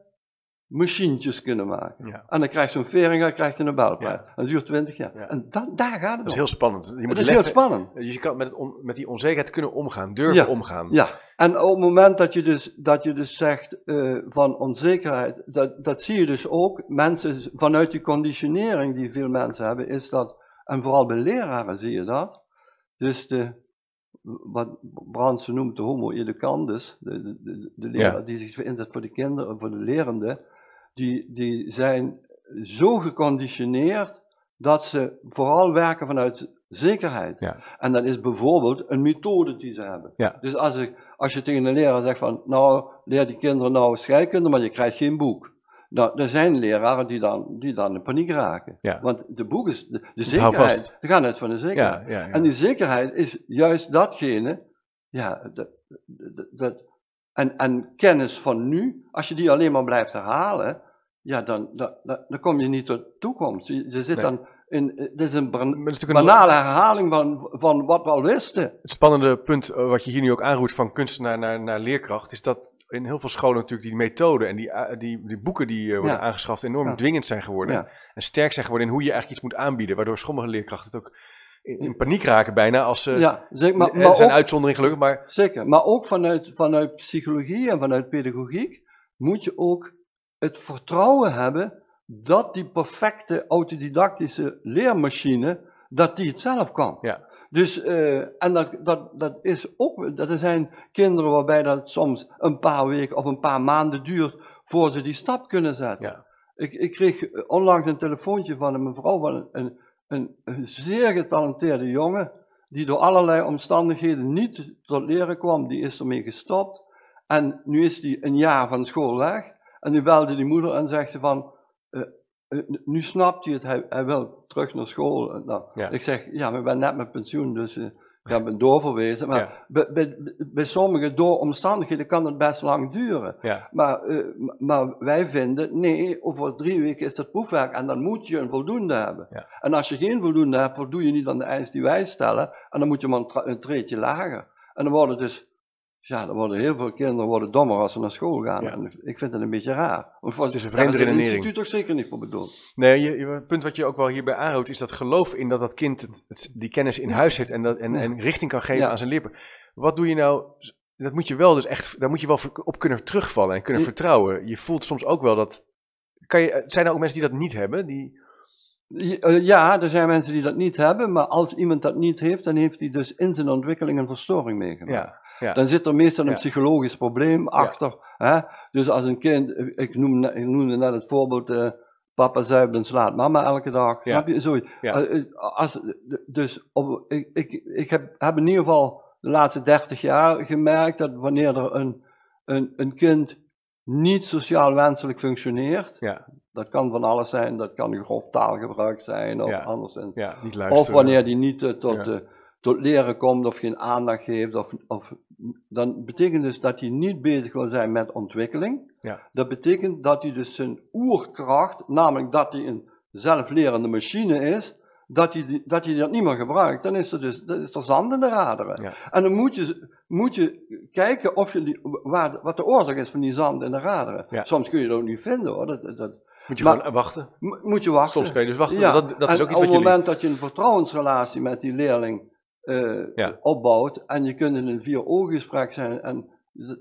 machientjes kunnen maken. ja. En dan krijgt zo'n Veringa krijgt een Nobelprijs. Ja. En dat duurt 20 jaar. Ja. En da- daar gaat het Dat is om. heel spannend. Je moet Het is heel spannend. Dus je kan met, het on- met die onzekerheid kunnen omgaan, durven omgaan. Ja, en op het moment dat je dus, dat je dus zegt eh, van onzekerheid, dat, dat zie je dus ook, mensen vanuit die conditionering die veel mensen hebben, is dat, en vooral bij leraren zie je dat, dus de, wat Brandsen noemt de homo educandus, de, de, de, de leraar Ja. die zich inzet voor de kinderen, voor de lerenden, die, die zijn zo geconditioneerd dat ze vooral werken vanuit zekerheid. Ja. En dat is bijvoorbeeld een methode die ze hebben. Ja. Dus als, ik, als je tegen een leraar zegt van, nou, leer die kinderen nou scheikunde, maar je krijgt geen boek. Nou, er zijn leraren die dan, die dan in paniek raken. Ja. Want de boek is, de, zekerheid, we gaan uit van de zekerheid. Ja, ja, ja. En die zekerheid is juist datgene, ja, dat, dat, dat- en, en kennis van nu, als je die alleen maar blijft herhalen, ja, dan, dan, dan, dan kom je niet tot toekomst. Je, je zit Nee. dan in, dit is een ban- is banale herhaling van, van wat we al wisten. Het spannende punt eh, wat je hier nu ook aanroert van kunstenaar naar, naar leerkracht, is dat in heel veel scholen natuurlijk die methode en die, eh, die, die boeken die eh, worden Ja. aangeschaft enorm Ja. dwingend zijn geworden. Ja. En sterk zijn geworden in hoe je eigenlijk iets moet aanbieden, waardoor sommige leerkrachten het ook in, in paniek raken bijna als ze... Ja, zeg maar, maar zijn ook, uitzonderingen gelukkig, maar zeker. Maar ook vanuit, vanuit psychologie en vanuit pedagogiek moet je ook het vertrouwen hebben dat die perfecte autodidactische leermachine, dat die het zelf kan. Ja. Dus, eh, en dat, dat, dat is ook, dat er zijn kinderen waarbij dat soms een paar weken of een paar maanden duurt voor ze die stap kunnen zetten. Ja. Ik, ik kreeg onlangs een telefoontje van een mevrouw van een, een, een, zeer getalenteerde jongen, die door allerlei omstandigheden niet tot leren kwam, die is ermee gestopt. En nu is hij een jaar van school weg. En nu belde die moeder en zegt ze van, nu snapt hij het, hij, hij wil terug naar school. Nou, Ja. Ik zeg, ja, maar ik ben net met pensioen, dus eh, ik heb ben doorverwezen. Maar Ja. bij, bij, bij sommigen door omstandigheden kan het best lang duren. ja, Maar, eh, maar wij vinden, nee, over drie weken is dat proefwerk en dan moet je een voldoende hebben. En als je geen voldoende hebt, voldoe je niet aan de eis die wij stellen en dan moet je maar een, een treetje lager. En dan worden dus, ja, dan worden heel veel kinderen worden dommer als ze naar school gaan. Ja. En ik vind het een beetje raar. Want Het is een daar vreemde het redenering. instituut toch zeker niet voor bedoeld. Nee, je, je- het punt wat je ook wel hierbij aanhoudt, is dat geloof in dat dat kind het, het- die kennis in huis heeft en, dat, en, Ja. en richting kan geven Ja. aan zijn leerper. Wat doe je nou? Dat moet je wel dus echt, daar moet je wel op kunnen terugvallen en kunnen vertrouwen. Je voelt soms ook wel dat. Kan je, zijn er ook mensen die dat niet hebben? Die, Ja, eh, Ja, er zijn mensen die dat niet hebben, maar als iemand dat niet heeft, dan heeft hij dus in zijn ontwikkeling een verstoring meegemaakt. Ja, ja. Dan zit er meestal een Ja. psychologisch probleem achter. Hè? Dus als een kind, ik noemde, ik noemde net het voorbeeld, eh, papa zuipt en slaat mama elke dag. Ja. Je? Zoiets. Eh, eh, Als, dus op, ik, ik, ik heb, heb in ieder geval de laatste 30 jaar gemerkt dat wanneer er een, een, een kind niet sociaal wenselijk functioneert, ja, dat kan van alles zijn, dat kan grof taalgebruik zijn of Ja. anders. En, ja, niet of luisteren. wanneer die niet tot. Eh, tot leren komt of geen aandacht geeft, of, of, dan betekent dus dat hij niet bezig wil zijn met ontwikkeling. Ja. Dat betekent dat hij dus zijn oerkracht, namelijk dat hij een zelflerende machine is, dat hij, dat hij dat niet meer gebruikt. Dan is er dus dan is er zand in de raderen. Ja. En dan moet je, moet je kijken of je die, waar, wat de oorzaak is van die zand in de raderen. Ja. Soms kun je dat ook niet vinden hoor. Dat, dat, Moet je Maar- gewoon wachten. Mo- Moet je wachten. Soms kan je dus wachten. Ja, Dat, dat is en ook iets op het jullie... moment dat je een vertrouwensrelatie met die leerling eh, Ja. opbouwt en je kunt in een vier-ooggesprek zijn, en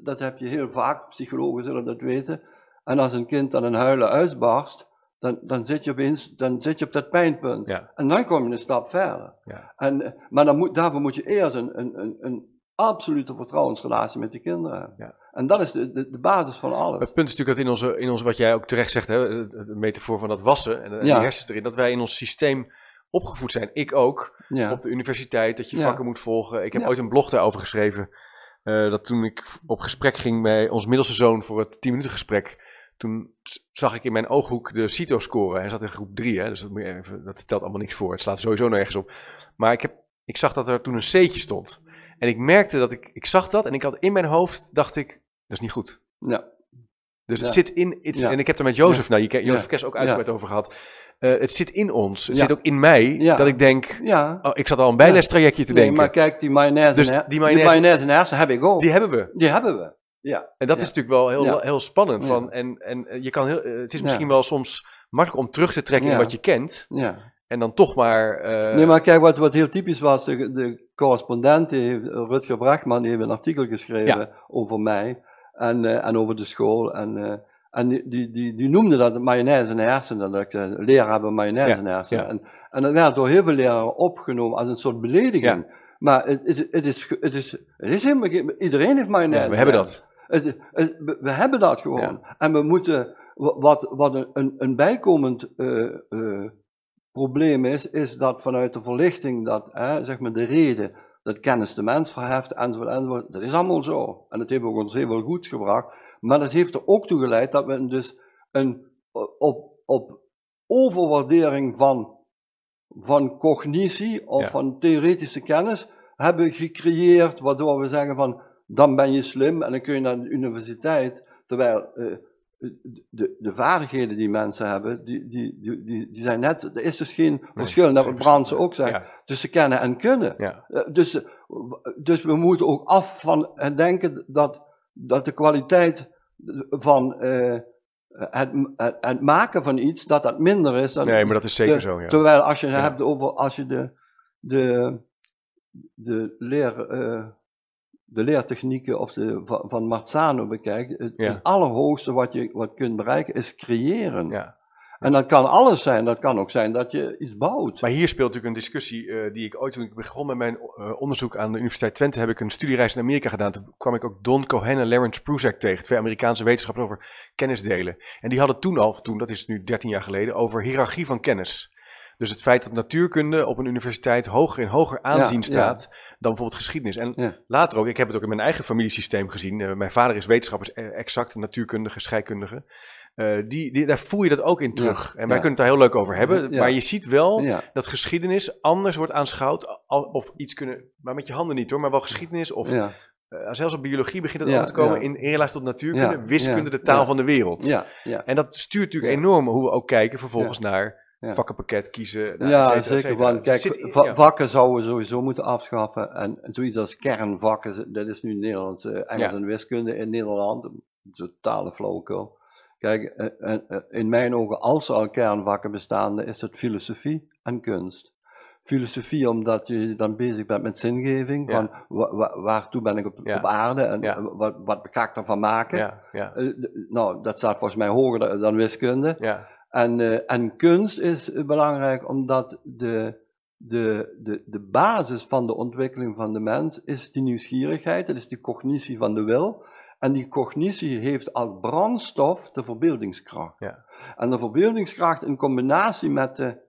dat heb je heel vaak, psychologen zullen dat weten, en als een kind dan een huilen uitbarst, dan, dan, zit je opeens, dan zit je op dat pijnpunt. Ja. En dan kom je een stap verder. Ja. En, eh, maar dan moet, daarvoor moet je eerst een, een, een, een absolute vertrouwensrelatie met die kinderen hebben. Ja. En dat is de, de, de basis van alles. Het punt is natuurlijk dat in onze, in onze wat jij ook terecht zegt, hè, de, de metafoor van dat wassen en, de- en die hersens erin, dat wij in ons systeem opgevoed zijn. Ik ook, Ja. op de universiteit, dat je vakken moet volgen. Ik heb ooit een blog daarover geschreven, eh, dat toen ik op gesprek ging bij ons middelste zoon voor het 10 minuten gesprek, toen zag ik in mijn ooghoek de CITO-score. Hij zat in groep 3, hè, dus dat, moet je even, dat stelt allemaal niks voor. Het slaat sowieso nergens op. Maar ik, heb, ik zag dat er toen een C'tje stond. En ik merkte dat ik, ik zag dat en ik had in mijn hoofd, dacht ik, dat is niet goed. Ja. Dus het zit in, het- en ik heb er met Jozef, nou, je, Jozef Ja. Kess ook uitgebreid over gehad. Eh, het zit in ons, het Ja. zit ook in mij, Ja. dat ik denk, ja. oh, ik zat al een bijlestrajectje te Nee, denken. maar kijk, die mayonaise, Dus in her- die die mayonaise- mayonaise, in hersen heb ik ook. Die hebben we. Die hebben we. Ja. En dat is natuurlijk wel heel, heel spannend. Van, en, en eh, je kan heel, eh, het is misschien wel soms makkelijk om terug te trekken in wat je kent. ja. En dan toch maar... nee, maar kijk, wat, wat heel typisch was, de, de correspondent, die heeft, Rutger Brachtman, die heeft een artikel geschreven over mij en, eh, en over de school. En, eh, en die, die, die, die noemde dat mayonaise in de hersenen. Dat ik zei, leraar hebben mayonaise Ja, de hersenen. ja. En, en dat werd door heel veel leraren opgenomen als een soort belediging. Maar het, het, het, is, het, is, het is helemaal geen- iedereen heeft mayonaise. we hebben dat. Het, het- we, hebben dat gewoon. En we moeten, wa- wat, wat een, een, een bijkomend eh, eh, probleem is, is dat vanuit de verlichting, dat zeg maar de reden, dat kennis de mens verheft, enzovoort, enzovoort, dat is allemaal zo. En dat heeft ook ons heel veel goed gebracht. Maar dat heeft er ook toe geleid dat we dus een, op, op overwaardering van, van cognitie of Ja. van theoretische kennis hebben gecreëerd, waardoor we zeggen van, dan ben je slim en dan kun je naar de universiteit, terwijl eh, de, de vaardigheden die mensen hebben, die, die, die, die, zijn net, er is dus geen verschil, net wat Brandse ook zegt, tussen kennen en kunnen. Eh, Dus, dus we moeten ook af van het denken dat, dat de kwaliteit van eh, het, het, het maken van iets, dat dat minder is dan nee, maar dat is zeker de- zo, ja. Terwijl als je hebt over, als je de, de, de, leer, eh, de leertechnieken of de, van, Marzano bekijkt, het, Ja. het allerhoogste wat je wat kunt bereiken is creëren. ja. En dat kan alles zijn, dat kan ook zijn dat je iets bouwt. Maar hier speelt natuurlijk een discussie eh, die ik ooit, toen ik begon met mijn eh, onderzoek aan de Universiteit Twente, heb ik een studiereis in Amerika gedaan. Toen kwam ik ook Don Cohen en Lawrence Pruzak tegen, twee Amerikaanse wetenschappers over kennis delen. En die hadden toen al, toen, dat is nu 13 jaar geleden, over hiërarchie van kennis. Dus het feit dat natuurkunde op een universiteit hoger en hoger aanzien ja. staat dan bijvoorbeeld geschiedenis. En Ja. later ook, ik heb het ook in mijn eigen familiesysteem gezien. Eh, mijn vader is wetenschapper, eh, exact, natuurkundige, scheikundige. Eh, die, die, daar voel je dat ook in terug. en wij kunnen het daar heel leuk over hebben. Maar je ziet wel dat geschiedenis anders wordt aanschouwd. al- Of iets kunnen, maar met je handen niet hoor, maar wel geschiedenis. Of zelfs op biologie begint het Ja, over te komen. ja. In, in relatie tot natuurkunde, Ja, wiskunde, de taal van de wereld. ja, ja. En dat stuurt natuurlijk enorm hoe we ook kijken vervolgens naar Ja. vakkenpakket kiezen. nou, et ja, cetera, zeker. Want Dus kijk, in- ja. vakken zouden we sowieso moeten afschaffen. En zoiets als kernvakken, dat is nu Nederlands, eh, Engels en wiskunde in Nederland. Totale flauwekul. Kijk, eh, eh, in mijn ogen, als er al kernvakken bestaan, is het filosofie en kunst. Filosofie, omdat je dan bezig bent met zingeving, Ja. van wa- wa- waartoe ben ik op, Ja. op aarde en Ja. wat, wat ga ik ervan maken. Nou, dat staat volgens mij hoger dan- dan wiskunde. En, eh, en kunst is belangrijk omdat de, de, de, de basis van de ontwikkeling van de mens is die nieuwsgierigheid, dat is die cognitie van de wil. En die cognitie heeft als brandstof de verbeeldingskracht. Ja. En de verbeeldingskracht in combinatie met de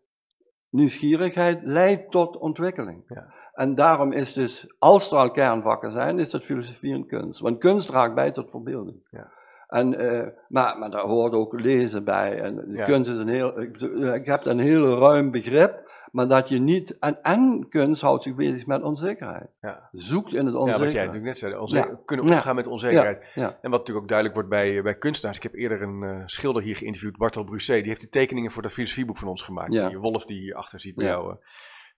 nieuwsgierigheid leidt tot ontwikkeling. Ja. En daarom is dus, als er al kernvakken zijn, is dat filosofie en kunst. Want kunst draagt bij tot verbeelding. Ja. En, eh, maar, maar daar hoort ook lezen bij. En Ja. kunst is een heel, ik, ik heb een heel ruim begrip, maar dat je niet, en, en kunst houdt zich bezig met onzekerheid. Ja. Zoekt in het Ja, onzeker. wat jij natuurlijk net zei, onze- Ja. kunnen Ja. omgaan met onzekerheid. Ja, ja. En wat natuurlijk ook duidelijk wordt bij, bij kunstenaars. Ik heb eerder een eh, schilder hier geïnterviewd, Bartel Brusset. Die heeft de tekeningen voor dat filosofieboek van ons gemaakt. Ja. Die wolf die hierachter ziet bij Ja. jou. eh.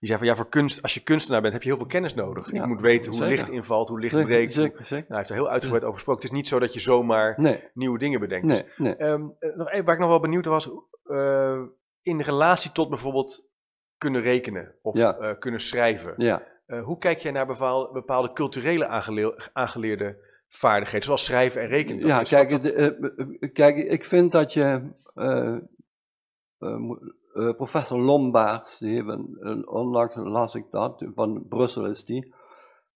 Die zei van ja, voor kunst, als je kunstenaar bent, heb je heel veel kennis nodig. Ja, je moet weten hoe zeker. licht invalt, hoe licht Zeker, breekt. hoe- zeker, zeker. Nou, hij heeft er heel uitgebreid over gesproken. Het is niet zo dat je zomaar Nee, nieuwe dingen bedenkt. nee, Dus, nee. ehm, eh, nog even, waar ik nog wel benieuwd was, eh, in relatie tot bijvoorbeeld kunnen rekenen of Ja. eh, kunnen schrijven. Ja. Hoe kijk jij naar bepaal- bepaalde culturele aangele- aangeleerde vaardigheden, zoals schrijven en rekenen? Ja, kijk, dat- het, kijk, ik vind dat je. Eh, professor Lombaert, die een, een- onlangs las ik dat, van Brussel is die.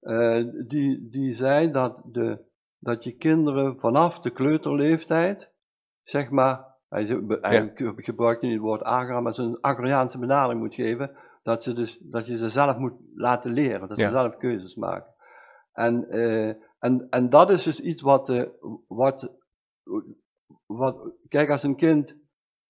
eh, die, die zei dat, de, dat je kinderen vanaf de kleuterleeftijd, zeg maar, hij, ze- hij gebruikt niet het woord agra, maar zo'n Agrariaanse benadering moet geven, dat, ze dus, dat je ze zelf moet laten leren, dat Ja. ze zelf keuzes maken. En, eh, en, en dat is dus iets wat, wat, wat, kijk, als een kind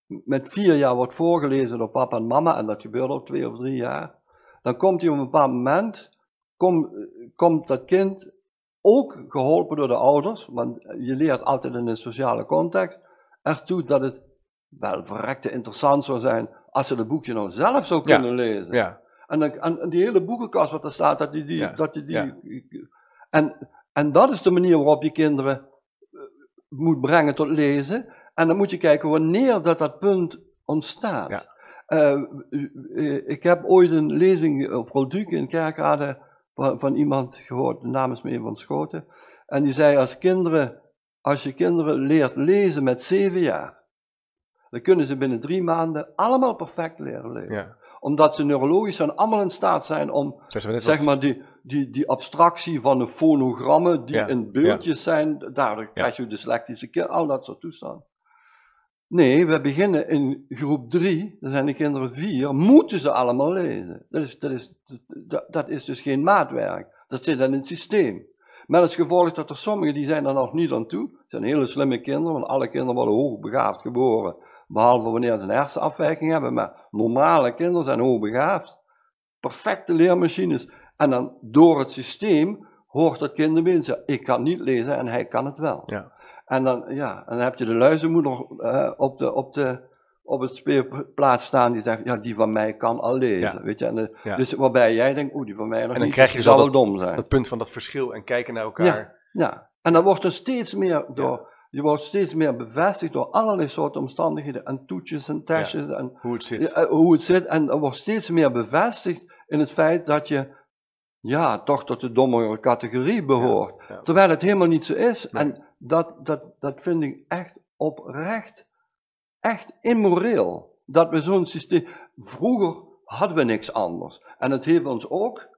met vier jaar wordt voorgelezen door papa en mama, en dat gebeurt al twee of drie jaar, dan komt hij op een bepaald moment, kom, komt dat kind ook geholpen door de ouders, want je leert altijd in een sociale context, ertoe dat het wel verrekte interessant zou zijn als ze het boekje nou zelf zou Ja. kunnen lezen. ja, En, dan, en, en die hele boekenkast wat er staat, dat die, die, Ja, dat die, die en, en dat is de manier waarop je kinderen eh, moet brengen tot lezen. En dan moet je kijken wanneer dat, dat punt ontstaat. Ja. Eh, eh, ik heb ooit een lezing op Rolduke in Kerkrade van, van iemand gehoord, de naam is me van Schoten. En die zei als kinderen, als je kinderen leert lezen met zeven jaar, dan kunnen ze binnen drie maanden allemaal perfect leren lezen ja. omdat ze neurologisch dan allemaal in staat zijn om, zeg maar, die, die, die abstractie van de fonogrammen die Ja, in beeldjes zijn, daardoor krijg je dyslectische kind, al dat soort toestanden. Nee, we beginnen in groep drie, dan zijn de kinderen vier, moeten ze allemaal lezen. Dat is, is, dat, is dus geen maatwerk, dat zit dan in het systeem. Met als gevolg dat er sommigen, die zijn er nog niet aan toe, zijn hele slimme kinderen, want alle kinderen worden hoogbegaafd geboren, behalve wanneer ze een hersenafwijking hebben, maar normale kinderen zijn hoogbegaafd. Perfecte leermachines. En dan door het systeem hoort dat kind erbij zeggen, ik kan niet lezen en hij kan het wel. Ja. En dan, ja, en dan heb je de luizenmoeder eh, op, de, op, de, op het speelplaats staan die zegt, ja, die van mij kan al lezen. Ja. Weet je? En, Ja. Dus waarbij jij denkt, oeh, die van mij nog En dan niet, krijg je dus zal al wel dom zijn. Dat punt van dat verschil en kijken naar elkaar. Ja, en dan wordt er steeds meer door, je wordt steeds meer bevestigd door allerlei soorten omstandigheden en toetjes en testjes en Hoe het zit. eh, hoe het zit. En er wordt steeds meer bevestigd in het feit dat je, ja, toch tot de dommere categorie behoort. ja. Terwijl het helemaal niet zo is. Nee. En dat, dat, dat vind ik echt oprecht, echt immoreel. Dat we zo'n systeem, vroeger hadden we niks anders. En het heeft ons ook,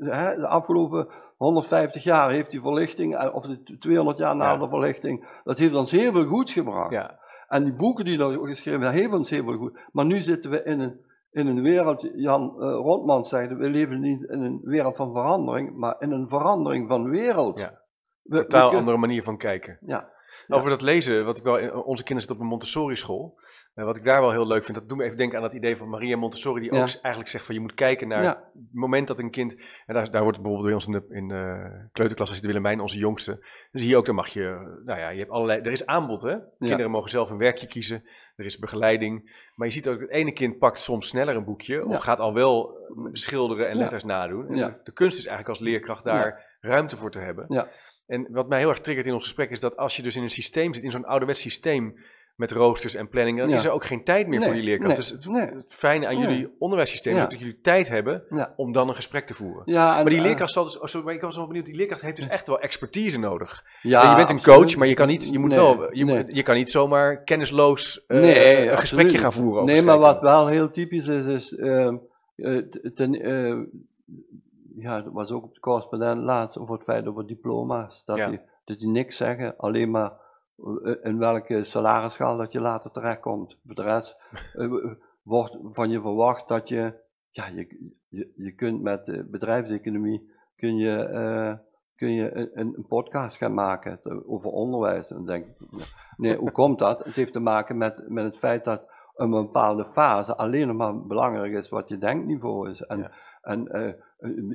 eh, de afgelopen 150 jaar heeft die verlichting, eh, of de 200 jaar na Ja. de verlichting, dat heeft ons heel veel goeds gebracht. Ja, En die boeken die er geschreven zijn, hebben ons heel veel goed. Maar nu zitten we in een, in een wereld, Jan uh, Rondman zei, we leven niet in een wereld van verandering, maar in een verandering van wereld. Ja. We- totaal we andere manier van kijken. Ja, Ja. Over dat lezen, wat ik wel, onze kinderen zitten op een Montessori school. En wat ik daar wel heel leuk vind, dat doet me even denken aan dat idee van Maria Montessori, die Ja. ook eigenlijk zegt van je moet kijken naar Ja. het moment dat een kind, en daar, daar wordt bijvoorbeeld bij ons in de, in de kleuterklas, zit Willemijn, onze jongste, dan zie je ook, dan mag je, nou ja, je hebt allerlei, er is aanbod hè. Kinderen mogen zelf een werkje kiezen, er is begeleiding. Maar je ziet ook, het ene kind pakt soms sneller een boekje, of gaat al wel schilderen en letters nadoen. En de, de kunst is eigenlijk als leerkracht daar ruimte voor te hebben. Ja. En wat mij heel erg triggert in ons gesprek is dat als je dus in een systeem zit, in zo'n ouderwets systeem, met roosters en planningen, dan Ja. is er ook geen tijd meer voor die leerkracht. nee, Dus het, nee. het fijne aan jullie onderwijssysteem is dat jullie tijd hebben om dan een gesprek te voeren. Ja, en, Maar die eh, leerkracht zal dus, oh, sorry, maar ik was wel benieuwd, die leerkracht heeft dus echt wel expertise nodig. ja, En je bent een absoluut. coach, maar je kan niet, je moet wel, je, moet- je kan niet zomaar kennisloos eh, een gesprekje gaan voeren. Nee, maar wat wel heel typisch is, is ten, eh, ja, dat was ook op de correspondent laatst over het feit over diploma's. Dat, Ja. die, dat die niks zeggen, alleen maar eh, in welke salarisschaal dat je later terechtkomt. Voor de rest eh, wordt van je verwacht dat je, ja, je, je, je kunt met de bedrijfseconomie, kun je, eh, kun je een, een podcast gaan maken over onderwijs. En denk nee, hoe komt dat? Het heeft te maken met, met het feit dat een bepaalde fase alleen nog maar belangrijk is wat je denkniveau is. En, Ja. en eh,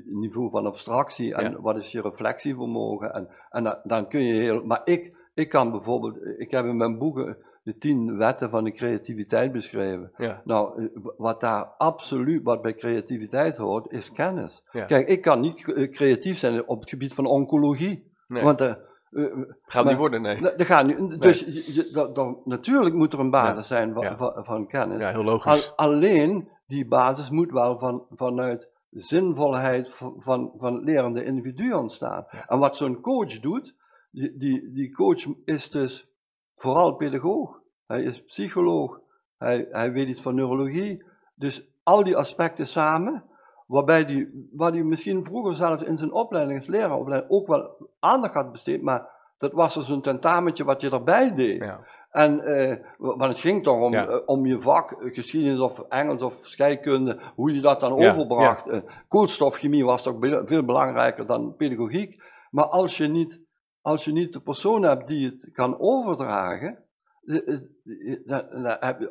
niveau van abstractie en Ja. wat is je reflectievermogen. En, en dan, dan kun je heel. Maar ik, ik kan bijvoorbeeld, ik heb in mijn boeken de tien wetten van de creativiteit beschreven. Ja, Nou, eh, wat daar absoluut, wat bij creativiteit hoort, is kennis. Ja. Kijk, ik kan niet eh, creatief zijn op het gebied van oncologie. nee, Want eh, gaat maar- niet worden, nee. dat, dat gaat niet. Dus je, je- dat, dat- natuurlijk moet er een basis zijn van, van, van kennis. Ja, heel Al- logisch. alleen die basis moet wel van, vanuit zinvolheid van, van, het lerende individu ontstaan. En wat zo'n coach doet, die, die, die coach is dus vooral pedagoog. Hij is psycholoog. Hij, hij weet iets van neurologie. Dus al die aspecten samen, waarbij die, waar hij misschien vroeger zelfs in zijn opleiding als leraaropleiding ook wel aandacht had besteed, maar dat was dus een tentamentje wat je erbij deed. Ja. En, eh, wa- want het ging toch om, Ja. eh, om je vak, eh, geschiedenis of Engels of scheikunde, hoe je dat dan Ja, overbracht. Koolstofchemie was toch be- veel belangrijker dan pedagogiek. Maar als je niet, als je niet de persoon hebt die het kan overdragen,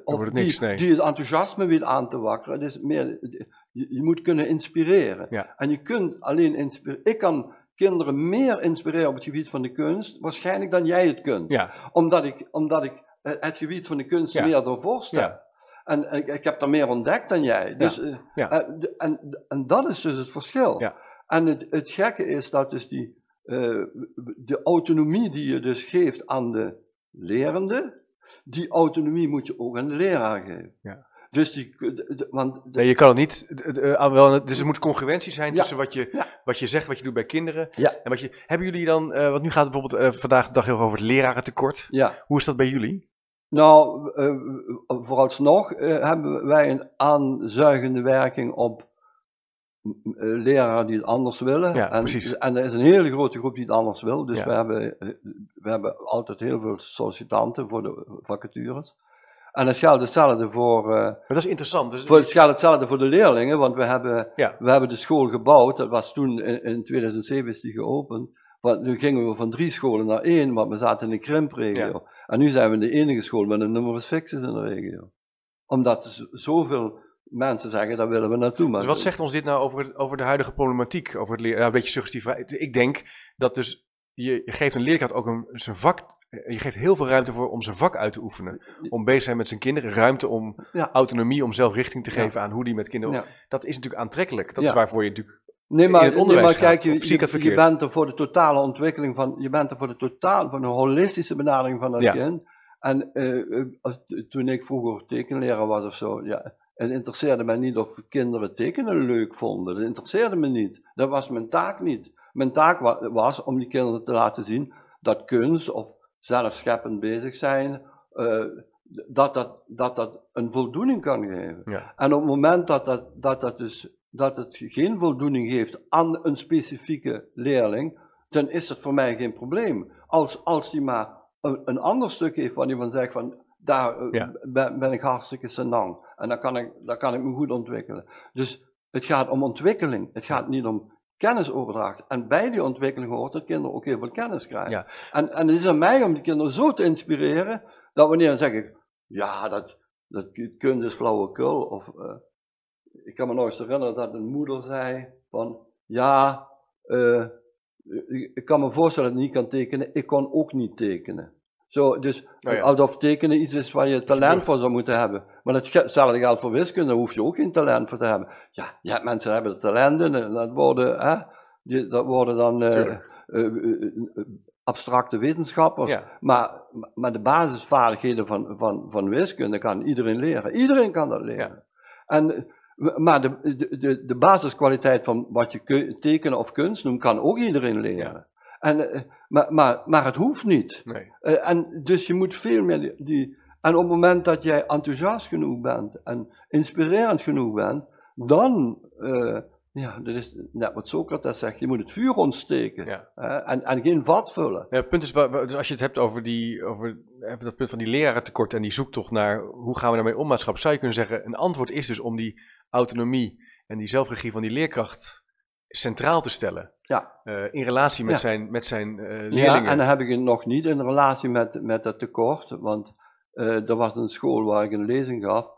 of niks, die, nee. die het enthousiasme weet aan te wakkeren. Is meer, je, je moet kunnen inspireren. Ja. En je kunt alleen inspireren. Ik kan kinderen meer inspireren op het gebied van de kunst, waarschijnlijk dan jij het kunt Ja, omdat ik, omdat ik het gebied van de kunst Ja. meer doorvorst Ja. En, en ik, ik heb er meer ontdekt dan jij. Dus, eh, eh, en, en dat is dus het verschil. Ja. En het, het gekke is dat dus die, eh, de autonomie die je dus geeft aan de lerende, die autonomie moet je ook aan de leraar geven. Ja. Dus die, want nee, je kan het niet. eh, wel, dus er moet congruentie zijn Ja. tussen wat je, Ja. wat je zegt, wat je doet bij kinderen. Ja. En wat je, hebben jullie dan, eh, want nu gaat het bijvoorbeeld eh, vandaag de dag heel erg over het lerarentekort. ja. Hoe is dat bij jullie? Nou, eh, vooralsnog hebben wij een aanzuigende werking op leraren die het anders willen. Ja, en, precies. en er is een hele grote groep die het anders wil. Dus we, hebben, we hebben altijd heel veel sollicitanten voor de vacatures. En het geldt hetzelfde voor, eh, Maar dat is interessant. Dus, voor, het geldt hetzelfde voor de leerlingen, want we hebben, Ja. we hebben de school gebouwd. Dat was toen, in, in 2007 is die geopend. Want toen gingen we van drie scholen naar één, want we zaten in een krimpregio. Ja. En nu zijn we de enige school met een numerus fixus in de regio. Omdat zoveel mensen zeggen, daar willen we naartoe. Maar dus wat zegt ons dit nou over, over de huidige problematiek? Over het leren, een beetje suggestief. Ik denk dat dus je, geeft een leerkracht ook een, zijn vak. eh, Je geeft heel veel ruimte voor om zijn vak uit te oefenen. Om bezig te zijn met zijn kinderen. Ruimte om Ja. autonomie, om zelf richting te Ja. geven aan hoe die met kinderen. Ja. Dat is natuurlijk aantrekkelijk. Dat is waarvoor je natuurlijk. Nee, maar, in het onderwijs nee, maar kijk, gaat, je, je, bent er voor de totale ontwikkeling van, je bent er voor de totaal, van een holistische benadering van dat kind. En eh, eh, als- toen ik vroeger tekenleraar was of zo, ja, het interesseerde mij niet of kinderen tekenen leuk vonden. Dat interesseerde me niet. Dat was mijn taak niet. Mijn taak wa- was om die kinderen te laten zien dat kunst of zelfscheppend bezig zijn, eh, dat, dat, dat dat een voldoening kan geven. Ja. En op het moment dat, dat, dat, dat, dus, dat het geen voldoening geeft aan een specifieke leerling, dan is het voor mij geen probleem. Als, als die maar een, een ander stuk heeft waar hij van zegt van, daar eh, Ja. ben, ben ik hartstikke senang. En dan kan, ik, dan kan ik me goed ontwikkelen. Dus het gaat om ontwikkeling. Het gaat niet om kennisoverdracht. En bij die ontwikkeling hoort dat kinderen ook heel veel kennis krijgen. Ja. En, en het is aan mij om die kinderen zo te inspireren, dat wanneer dan zeg ik, ja, dat, dat kunst is flauwekul. Of, eh, ik kan me nog eens herinneren dat een moeder zei van, ja, eh, ik, kan me voorstellen dat ik niet kan tekenen, ik kon ook niet tekenen. Zo, dus Oh ja. alsof tekenen iets is waar je talent voor zou moeten hebben. Maar hetzelfde geldt voor wiskunde, daar hoef je ook geen talent voor te hebben. Ja, je hebt mensen die hebben er talent in, en dat worden, hè, die, dat worden dan eh, eh, eh, abstracte wetenschappers. Ja. Maar, maar de basisvaardigheden van, van, van wiskunde kan iedereen leren. Iedereen kan dat leren. En, maar de, de, de, de basiskwaliteit van wat je tekenen of kunst noemt, kan ook iedereen leren. En, eh, maar, maar, maar het hoeft niet. Nee. Eh, en dus je moet veel meer die, die- En op het moment dat jij enthousiast genoeg bent en inspirerend genoeg bent, dan. eh, ja, dat is net wat Socrates zegt, je moet het vuur ontsteken Ja. en, en geen vat vullen. Ja, het punt is, dus als je het hebt over, die, over even dat punt van die lerarentekort en die zoektocht naar hoe gaan we daarmee om, maatschappij, zou je kunnen zeggen, een antwoord is dus om die autonomie en die zelfregie van die leerkracht centraal te stellen. Ja. Eh, in relatie met Ja. zijn, met zijn eh, Ja, leerlingen. en dan heb ik het nog niet in relatie met, met dat tekort, want eh, er was een school waar ik een lezing gaf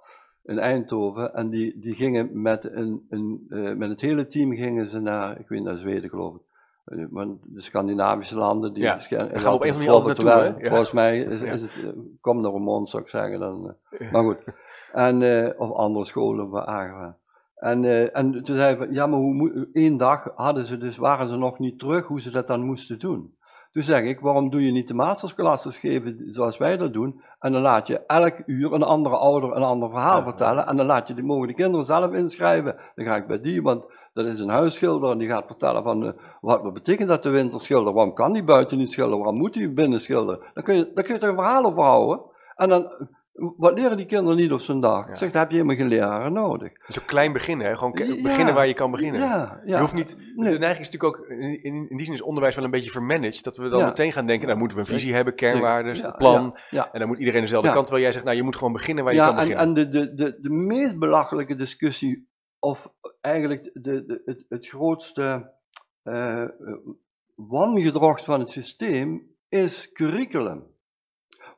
in Eindhoven en die, die gingen met, een, een, met het hele team gingen ze naar, ik weet naar Zweden geloof ik, want de Scandinavische landen, die Ja, gaan op een altijd naartoe, hè? Ja. Volgens mij is, Ja. is het, kom naar een mond zou ik zeggen, dan, Ja. maar goed. En, of andere scholen waar aangegaan. En, eh, en toen zei ik, ja, maar hoe één dag hadden ze dus, waren ze nog niet terug hoe ze dat dan moesten doen. Toen zeg ik, waarom doe je niet de mastersklasses geven zoals wij dat doen? En dan laat je elk uur een andere ouder een ander verhaal Ja. vertellen. En dan laat je die, mogen de kinderen zelf inschrijven. Dan ga ik bij die, want dat is een huisschilder en die gaat vertellen van, eh, wat, wat betekent dat de winter schilderen? Waarom kan die buiten niet schilderen? Waarom moet hij binnen schilderen? Dan kun je, dan kun je er een verhaal over houden. En dan, wat leren die kinderen niet op zo'n dag? Ja. Ik zeg, daar heb je helemaal geen leraren nodig. Dus ook klein beginnen, hè? gewoon Ja. beginnen waar je kan beginnen. Ja. Je hoeft niet, Nee. De neiging is natuurlijk ook, in, in, die zin is onderwijs wel een beetje vermanaged, dat we dan meteen gaan denken, nou moeten we een visie hebben, kernwaarden, het plan, en dan moet iedereen dezelfde kant, terwijl jij zegt, nou je moet gewoon beginnen waar je kan en, beginnen. en de, de, de, de meest belachelijke discussie, of eigenlijk de, de, het, het grootste wangedrocht van het systeem, is curriculum.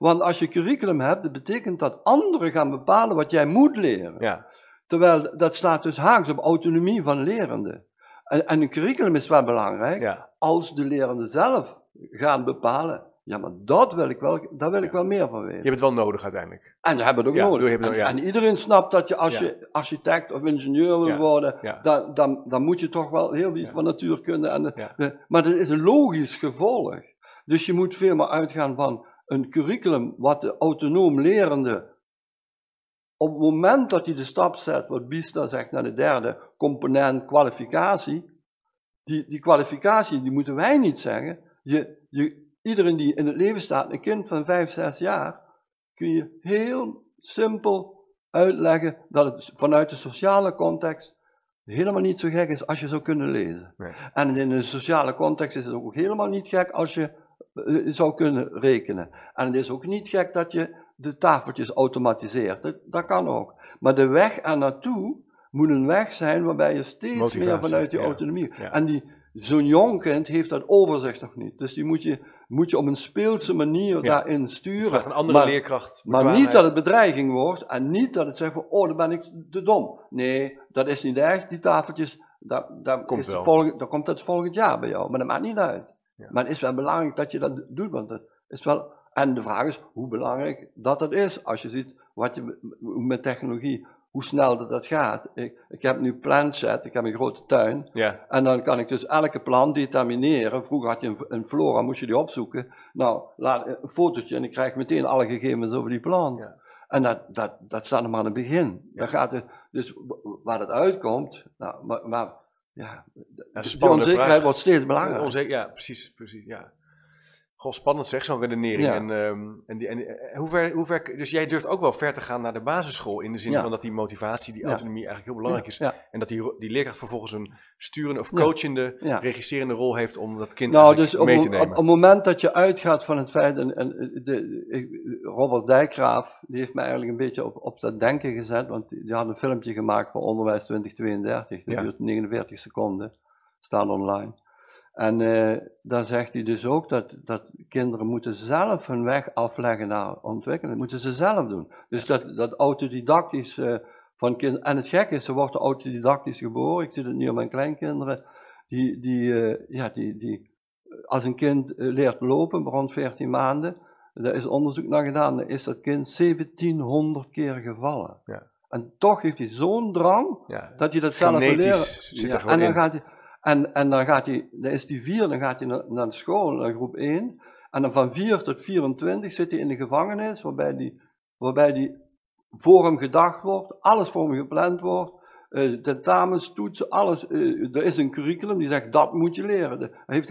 Want als je curriculum hebt, dat betekent dat anderen gaan bepalen wat jij moet leren. ja, Terwijl dat staat dus haaks op autonomie van lerenden. En, en een curriculum is wel belangrijk, ja, als de lerenden zelf gaan bepalen. Ja, maar dat wil ik wel, daar wil ik wel meer van weten. je hebt het wel nodig uiteindelijk. En we hebben het ook Ja, nodig. het en, iedereen snapt dat je als je architect of ingenieur wil worden, dan, dan, dan moet je toch wel heel iets van natuurkunde. En de- maar dat is een logisch gevolg. Dus je moet veel meer uitgaan van een curriculum wat de autonoom lerende op het moment dat hij de stap zet, wat Bista zegt naar de derde component kwalificatie, die, die kwalificatie, die moeten wij niet zeggen. Je, je, iedereen die in het leven staat, een kind van 5, 6 jaar, kun je heel simpel uitleggen dat het vanuit de sociale context helemaal niet zo gek is als je zou kunnen lezen. Nee. En in een sociale context is het ook helemaal niet gek als je zou kunnen rekenen. En het is ook niet gek dat je de tafeltjes automatiseert. Dat, dat kan ook. Maar de weg er naartoe moet een weg zijn waarbij je steeds meer vanuit ja. autonomie. Ja. En die, zo'n jong kind heeft dat overzicht nog niet. Dus die moet je, moet je op een speelse manier daarin sturen. vraagt een andere maar, leerkracht. maar niet dat het bedreiging wordt en niet dat het zegt van, oh, dan ben ik te dom. Nee, dat is niet echt, die tafeltjes, daar, daar, Komt is daar komt het volgend jaar bij jou, maar dat maakt niet uit. Ja. Maar het is wel belangrijk dat je dat doet, want dat is wel, en de vraag is hoe belangrijk dat dat is, als je ziet wat je met technologie, hoe snel dat, dat gaat. Ik, ik heb nu Planset, ik heb een grote tuin, Ja, en dan kan ik dus elke plant determineren. Vroeger had je een, een flora, moest je die opzoeken. Nou, laat een fotootje en ik krijg meteen alle gegevens over die plant. Ja. En dat, dat, dat staat nog maar aan het begin. Ja. Dan gaat het, dus waar het uitkomt, nou, maar, maar ja, dat is een die spannende onzekerheid vraag. wordt steeds belangrijker. Onzeker, ja, precies, precies, ja. Goh, spannend zeg, zo'n redenering. Ja. En, ehm, en, die, en eh, hoe ver, hoe ver, dus jij durft ook wel ver te gaan naar de basisschool, in de zin Ja. van dat die motivatie, die autonomie eigenlijk heel belangrijk is. En dat die, die leerkracht vervolgens een sturende of coachende, regisserende rol heeft om dat kind Nou, dus op, mee te op, nemen. op het moment dat je uitgaat van het feit, en, en de, Robert Dijkgraaf, die heeft mij eigenlijk een beetje op, op dat denken gezet, want die, had een filmpje gemaakt voor Onderwijs 2032, dat duurt 49 seconden, staat online. En eh, daar zegt hij dus ook dat, dat kinderen moeten zelf hun weg afleggen naar ontwikkelen, dat moeten ze zelf doen. Dus dat, dat autodidactisch eh, van kinderen, en het gekke is, ze worden autodidactisch geboren, ik zie het nu aan mijn kleinkinderen, die, die, eh, ja, die, die, als een kind leert lopen, rond 14 maanden, daar is onderzoek naar gedaan, dan is dat kind 1700 keer gevallen. Ja. En toch heeft hij zo'n drang ja. dat hij dat zelf wil leren. zit er Ja, en dan in. gaat hij, En, en dan, gaat hij, dan is hij vier, dan gaat hij naar, naar de school, naar groep 1. En dan van 4 tot 24 zit hij in de gevangenis, waarbij die, waarbij die voor hem gedacht wordt, alles voor hem gepland wordt. Uh, tentamens, toetsen, alles. Uh, er is een curriculum die zegt dat moet je leren. Hij heeft,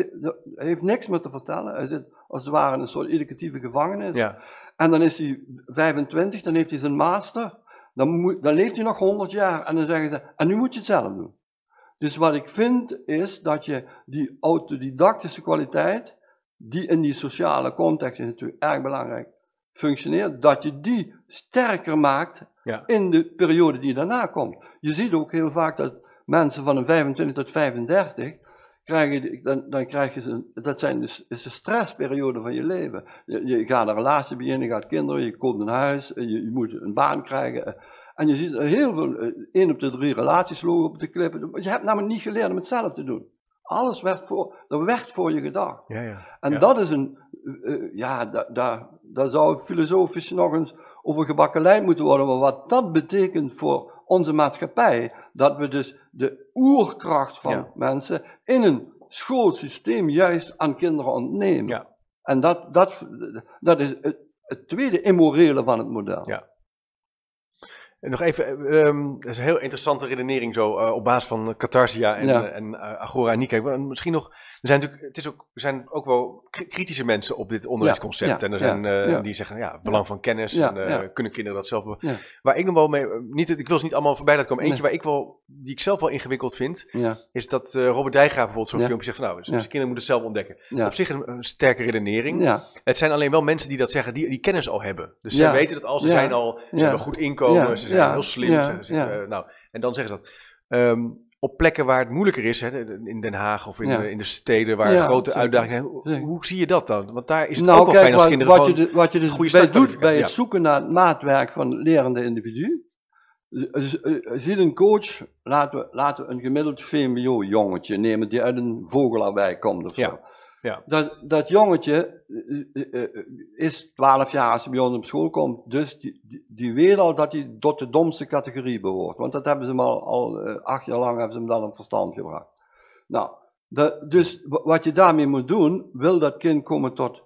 hij heeft niks meer te vertellen. Hij zit als het ware in een soort educatieve gevangenis. Ja. En dan is hij 25, dan heeft hij zijn master. Dan, moet, dan leeft hij nog 100 jaar. En dan zeggen ze, en nu moet je het zelf doen. Dus wat ik vind is dat je die autodidactische kwaliteit, die in die sociale context is natuurlijk erg belangrijk functioneert, dat je die sterker maakt Ja. in de periode die daarna komt. Je ziet ook heel vaak dat mensen van een 25 tot 35 krijgen, dan, dan krijg je, ze- dat zijn dus, is de stressperiode van je leven. Je, je gaat een relatie beginnen, je gaat kinderen, je koopt een huis, je, je moet een baan krijgen. En je ziet heel veel, eh, één op de drie relaties lopen op de klippen. Je hebt namelijk niet geleerd om het zelf te doen. Alles werd voor, er werd voor je gedacht. Ja, ja. En Ja. dat is een, eh, eh, ja, da- da- daar zou filosofisch nog eens over gebakkeleid moeten worden. Maar wat dat betekent voor onze maatschappij, dat we dus de oerkracht van mensen in een schoolsysteem juist aan kinderen ontnemen. Ja. En dat, dat, dat is het, het tweede immorele van het model. Ja. Nog even, ehm, dat is een heel interessante redenering zo, eh, op basis van Catharsia en, Ja. eh, en eh, Agora en Nike. Maar Misschien nog, er zijn natuurlijk, het is ook, er zijn ook wel kri- kritische mensen op dit onderwijsconcept. Ja, en er zijn die zeggen, ja, het belang van kennis Ja, en kunnen kinderen dat zelf... Waar ik nog wel mee, niet, ik wil ze niet allemaal voorbij laten komen. Eentje Nee. waar ik wel, die ik zelf wel ingewikkeld vind, Ja, is dat Robert Dijkgraaf bijvoorbeeld zo'n filmpje zegt van, nou, dus kinderen moeten het zelf ontdekken. ja, Op zich een, een sterke redenering. ja, Het zijn alleen wel mensen die dat zeggen, die die kennis al hebben. Dus ze weten het al, ze zijn al, ze hebben goed inkomen, zijn Ja. heel slim. Ja. Ze zitten, Ja. eh, nou, en dan zeggen ze dat. Ehm, op plekken waar het moeilijker is, hè, in Den Haag of in, de, in de steden waar grote uitdagingen zijn. Hoe, hoe zie je dat dan? Want daar is het nou, ook kijk, fijn als wat, kinderen wat, je, de- wat je dus goede bij doet bij het zoeken naar het maatwerk van het lerende individu. Dus, eh, Ziet een coach, laten we, laten we een gemiddeld VMBO-jongetje nemen die uit een vogelarwijk komt of zo. Ja, ja. Dat, dat jongetje eh, eh, eh, is 12 jaar als hij bij ons op school komt, dus die, die, weet al dat hij tot de domste categorie behoort. Want dat hebben ze hem al, al acht jaar lang hebben ze hem dan op verstand gebracht. Nou, dus wa- wat je daarmee moet doen, wil dat kind komen tot,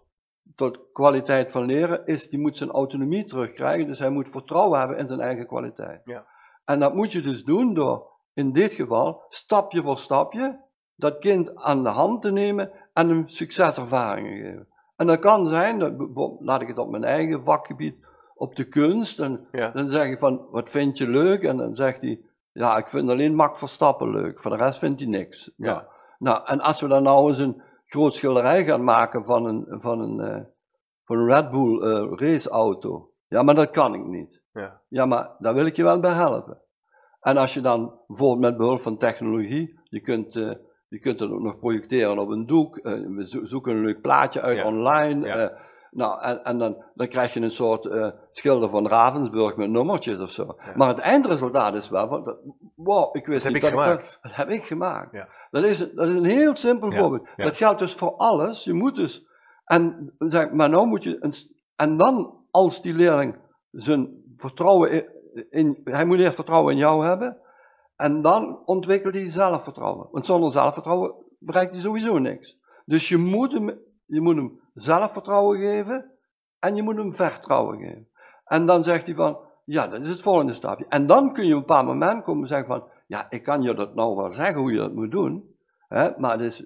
tot kwaliteit van leren, is die moet zijn autonomie terugkrijgen. Dus hij moet vertrouwen hebben in zijn eigen kwaliteit. Ja. En dat moet je dus doen door, in dit geval, stapje voor stapje, dat kind aan de hand te nemen en hem succeservaringen geven. En dat kan zijn, dat, laat ik het op mijn eigen vakgebied, op de kunst, en Ja. dan zeg je van, wat vind je leuk? En dan zegt hij, ja, ik vind alleen Max Verstappen leuk, voor de rest vindt hij niks. Ja. Nou, nou, en als we dan nou eens een groot schilderij gaan maken van een, van een, eh, van een Red Bull eh, raceauto, ja, maar dat kan ik niet. Ja. Ja, maar daar wil ik je wel bij helpen. En als je dan bijvoorbeeld met behulp van technologie, je kunt, eh, je kunt het ook nog projecteren op een doek, eh, we zo- zoeken een leuk plaatje uit Ja. online. Ja. eh, nou, en, en dan, dan krijg je een soort eh, schilder van Ravensburg met nummertjes of zo. Ja. Maar het eindresultaat is wel van, dat, wow, ik wist Dat heb niet ik dat gemaakt. dat, dat heb ik gemaakt. Dat, is, dat is een heel simpel voorbeeld. Dat geldt dus voor alles. Je moet dus, en, zeg, maar nou moet je, een, en dan als die leerling zijn vertrouwen in, in- hij moet eerst vertrouwen in jou hebben, en dan ontwikkelt hij zelfvertrouwen. Want zonder zelfvertrouwen bereikt hij sowieso niks. Dus je moet hem, je moet hem zelfvertrouwen geven, en je moet hem vertrouwen geven. En dan zegt hij van, ja, dat is het volgende stapje. En dan kun je op een paar moment komen en zeggen van, ja, ik kan je dat nou wel zeggen hoe je dat moet doen, hè, maar het, is,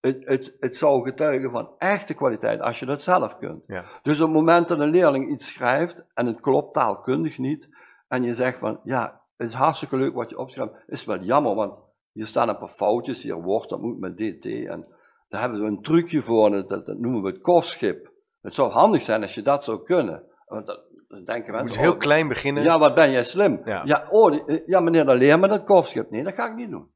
het, het, het zou getuigen van echte kwaliteit als je dat zelf kunt. Ja. Dus op het moment dat een leerling iets schrijft en het klopt taalkundig niet, en je zegt van, ja, het is hartstikke leuk wat je opschrijft, is wel jammer, want hier staan een paar foutjes, hier wordt, dat moet met dt, en daar hebben we een trucje voor, dat, dat, noemen we het kofschip. Het zou handig zijn als je dat zou kunnen. Want dat, dan denken Je mensen, moet heel oh, klein beginnen. ja, wat ben jij slim. Ja. Ja, oh, die- eh, ja meneer, dan leer me dat kofschip. Nee, dat ga ik niet doen.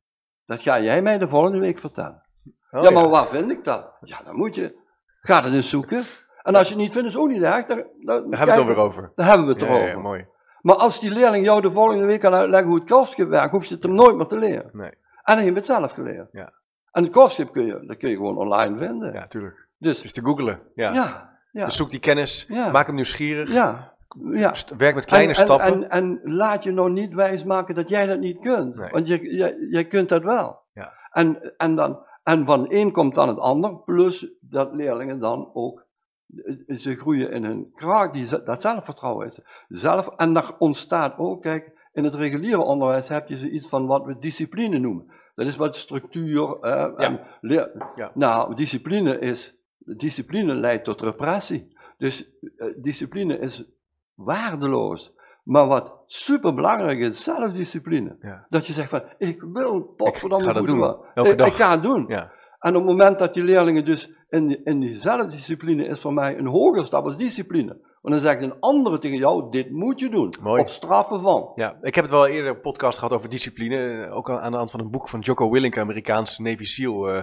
Dat ga jij mij de volgende week vertellen. Oh, ja, maar waar vind ik dat? Ja, dan moet je, ga het eens zoeken. En als je het niet vindt, is het ook niet erg. Dan, dan, Daar hebben we het alweer over. Dan hebben we het Ja, erover. ja, mooi. Maar als die leerling jou de volgende week kan uitleggen hoe het kofschip werkt, hoef je het hem nooit meer te leren. Nee, En dan heb je het zelf geleerd. Ja. En het kofschip kun je, dat kun je gewoon online vinden. ja, tuurlijk. Dus, is te googlen. Ja. ja, ja, Dus zoek die kennis, Ja. maak hem nieuwsgierig, ja, ja. werk met kleine en, en- stappen. En, en, laat je nou niet wijsmaken dat jij dat niet kunt. Nee. Want je, jij, jij kunt dat wel. Ja. En, en, dan, en van een komt dan het ander, plus dat leerlingen dan ook, ze groeien in hun kracht, die, dat zelfvertrouwen is. Zelf, en daar ontstaat ook, kijk, in het reguliere onderwijs heb je zoiets van wat we discipline noemen. Dat is wat structuur. Eh, en leer, Ja. Nou, discipline, is, discipline leidt tot repressie. Dus eh, discipline is waardeloos. Maar wat superbelangrijk is, zelfdiscipline. Ja. Dat je zegt van, ik wil dat goed doen. Elke Ik, dag. ik ga het doen. En op het moment dat die leerlingen dus in, in die zelfdiscipline is voor mij een hogere stap als discipline. Want dan zegt een andere tegen jou, dit moet je doen. Mooi. Op straffen van. Ja, ik heb het wel eerder een podcast gehad over discipline. eh, Ook aan de hand van een boek van Jocko Willink, Amerikaanse Navy SEAL eh,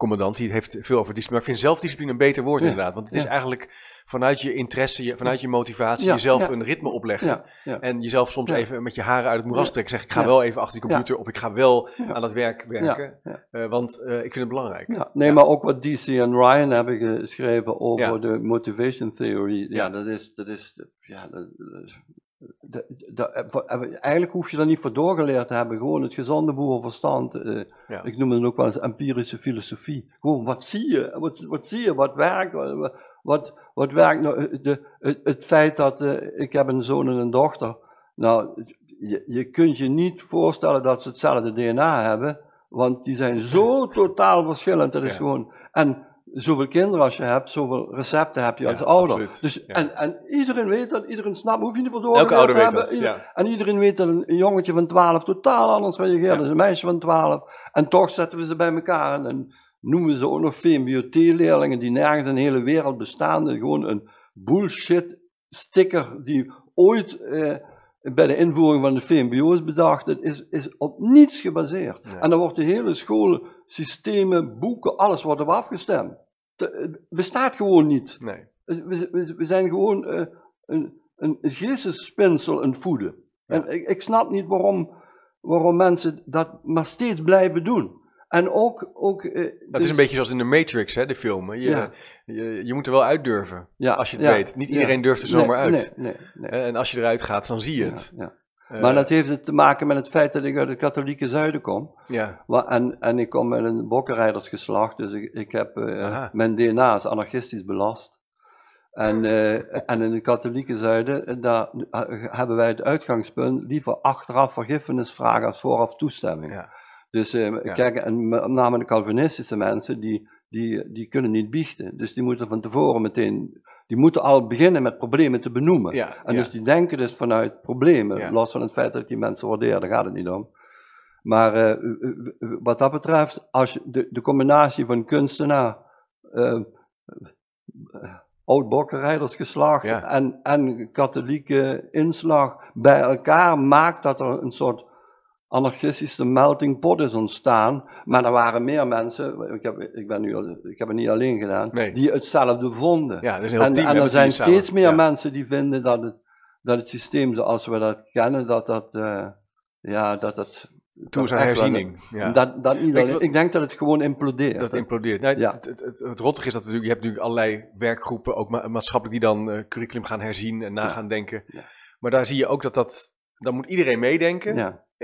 commandant. Die heeft veel over discipline. Maar ik vind zelfdiscipline een beter woord Ja, inderdaad. Want het is eigenlijk vanuit je interesse, je, vanuit je motivatie, Ja, jezelf een ritme opleggen. En jezelf soms even met je haren uit het moeras trekken. Zeggen, ik ga wel even achter de computer of ik ga wel aan het werk werken. Eh, want eh, ik vind het belangrijk. Ja, nee, maar ook wat DC en Ryan hebben geschreven over de motivation theory. Ja, Ja. dat is, dat is, ja, dat, dat- dat- eigenlijk hoef je daar niet voor doorgeleerd te hebben. Gewoon het gezonde boerenverstand. eh, Ja. Ik noem het ook wel eens empirische filosofie. Gewoon, wat zie je? Wat, wat zie je? Wat werkt? Wat, wat, wat werkt nou? De, het, het feit dat, eh, ik heb een zoon en een dochter. Nou, je, je kunt je niet voorstellen dat ze hetzelfde DNA hebben. Want die zijn zo totaal verschillend. Dat is Ja. gewoon... En zoveel kinderen als je hebt, zoveel recepten heb je als Ja, ouder. absoluut. Dus, Ja. en, en iedereen weet dat, iedereen snapt, hoef je niet voor Elke ouder te weet hebben. dat. Ja. en iedereen weet dat een, jongetje van 12 totaal anders reageert dan een meisje van 12. En toch zetten we ze bij elkaar en, noemen we ze ook nog VMBOT-leerlingen die nergens in de hele wereld bestaan. Gewoon een bullshit sticker die ooit eh, bij de invoering van de VMBO is bedacht. Het is, is op niets gebaseerd. Ja. En dan wordt de hele school, systemen, boeken, alles wordt op afgestemd. Het bestaat gewoon niet. Nee. We, we, we zijn gewoon eh, een, een geestesspinsel aan het voeden. En ik, ik snap niet waarom, waarom mensen dat maar steeds blijven doen. En ook... ook eh, dus- is een beetje zoals in de Matrix, hè, de film. Je, Ja. je, je moet er wel uit durven, ja, als je het ja, weet. Niet iedereen durft er zomaar Nee, uit. Nee, nee, nee. Eh, En als je eruit gaat, dan zie je het. Eh, Maar dat heeft het te maken met het feit dat ik uit het katholieke zuiden kom. ja. En, en ik kom uit een bokkenrijdersgeslacht, dus ik, ik heb, mijn DNA is anarchistisch belast. En, en in het katholieke zuiden, daar hebben wij het uitgangspunt liever achteraf vergiffenis vragen als vooraf toestemming. Ja. Dus eh, Ja. kijk, en met name de Calvinistische mensen, die, die, die kunnen niet biechten. Dus die moeten van tevoren meteen, die moeten al beginnen met problemen te benoemen. Ja, En ja. dus die denken dus vanuit problemen, los van het feit dat die mensen waardeer, daar gaat het niet om. Maar eh, wat dat betreft, als je de, de combinatie van kunstenaar, eh, eh, oud-bokkenrijdersgeslacht en, en katholieke inslag bij elkaar maakt dat er een soort anarchistische melting pot is ontstaan. Maar er waren meer mensen, ik heb, ik ben nu, ik heb het niet alleen gedaan, Nee. die hetzelfde vonden. ja, een heel En, team. en er zijn samen. steeds meer Ja. mensen die vinden dat het, dat het systeem zoals we dat kennen, dat dat, eh, ja, dat dat... Toe is aan echt wel- herziening. Ja. Dat, dat niet alleen- wat- ik denk dat het gewoon implodeert. Dat implodeert. Nee, Ja. het, het, het, het rottige is dat we, je hebt natuurlijk allerlei werkgroepen, ook ma- maatschappelijk, die dan eh, curriculum gaan herzien en na Ja. gaan denken. Ja. Maar daar zie je ook dat dat, dan moet iedereen meedenken.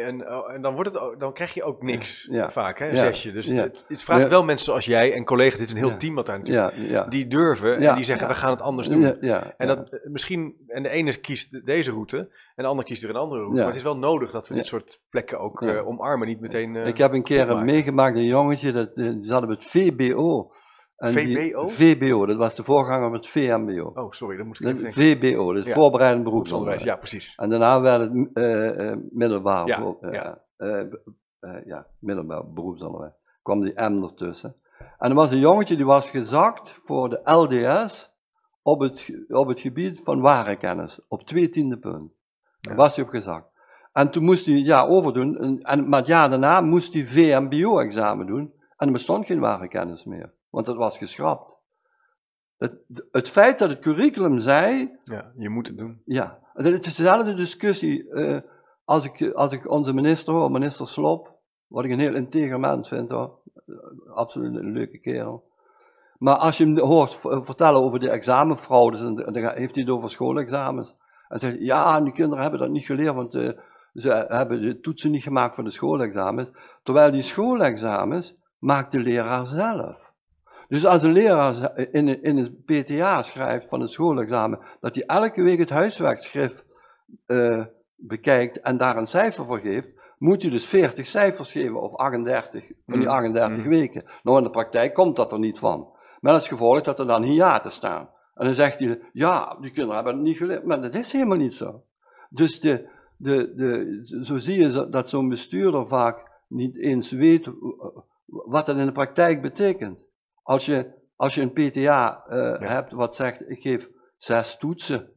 En, oh, en dan, wordt het, dan krijg je ook niks Ja. vaak, hè, een Ja. zesje. Dus Ja. het, het vraagt Ja. wel mensen zoals jij en collega's, dit is een heel Ja. team wat daar natuurlijk, ja, ja. die durven Ja. en die zeggen Ja. we gaan het anders doen. ja, ja, En dat eh, misschien, en de ene kiest deze route en de ander kiest weer een andere route. Ja. Maar het is wel nodig dat we Ja. dit soort plekken ook Ja. eh, omarmen, niet meteen. eh, ik heb een keer meegemaakt, een jongetje, dat, die zat op het VBO. En VBO? VBO, dat was de voorganger van het VMBO. Oh, sorry, dat moest ik even denken. VBO, dat is Ja. voorbereidend Beroepsonderwijs, ja, precies. En daarna werd het eh, eh, middelbaar, Ja, eh, ja. ja, middelbaar beroepsonderwijs. kwam die M ertussen. En er was een jongetje die was gezakt voor de LDS op het, op het gebied van ware kennis, op twee tiende punt. Daar was hij op gezakt. En toen moest hij ja overdoen, en, en, maar het jaar daarna moest hij VMBO-examen doen, en er bestond geen ware kennis meer, want dat was geschrapt. Het, het feit dat het curriculum zei, Ja, je moet het doen. ja, het is dezelfde discussie eh, als, ik, als ik onze minister hoor, minister Slop, wat ik een heel integer mens vind hoor, Eh, absoluut een leuke kerel. Maar als je hem hoort v- vertellen over de examenfraudes, en dan heeft hij het over schoolexamens. En zegt ja, en die kinderen hebben dat niet geleerd, want eh, ze hebben de toetsen niet gemaakt voor de schoolexamens, terwijl die schoolexamens maakt de leraar zelf. Dus als een leraar in, in het PTA schrijft van het schoolexamen, dat hij elke week het huiswerkschrift uh, bekijkt en daar een cijfer voor geeft, moet hij dus 40 cijfers geven of 38 van die 38 mm. weken. Nou, in de praktijk komt dat er niet van. Met als gevolg dat er dan hiaten staan. En dan zegt hij, ja, die kinderen hebben het niet geleerd, maar dat is helemaal niet zo. Dus de, de, de, zo zie je dat zo'n bestuurder vaak niet eens weet wat dat in de praktijk betekent. Als je, als je een PTA uh, hebt wat zegt, ik geef zes toetsen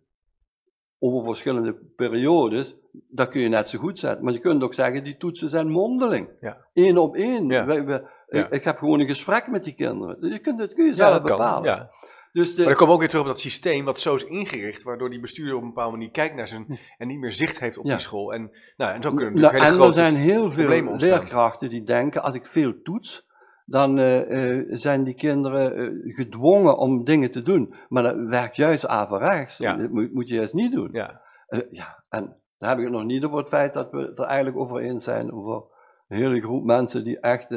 over verschillende periodes, dat kun je net zo goed zetten. Maar je kunt ook zeggen, die toetsen zijn mondeling. Ja. Eén op één. Ja. ik, ik, heb gewoon een gesprek met die kinderen. Je kunt het kun je zelf bepalen. Ja. Dus de... Maar dan komen we ook weer terug op dat systeem wat zo is ingericht, waardoor die bestuurder op een bepaalde manier kijkt naar zijn en niet meer zicht heeft op die school. En, nou, en zo kunnen nou, hele En er zijn heel veel leerkrachten die denken, als ik veel toets, dan uh, uh, zijn die kinderen uh, gedwongen om dingen te doen. Maar dat werkt juist averechts. Ja. Dat moet, moet, je juist niet doen. Ja. ja. En dan heb ik het nog niet over het feit dat we het er eigenlijk over eens zijn over een hele groep mensen die echt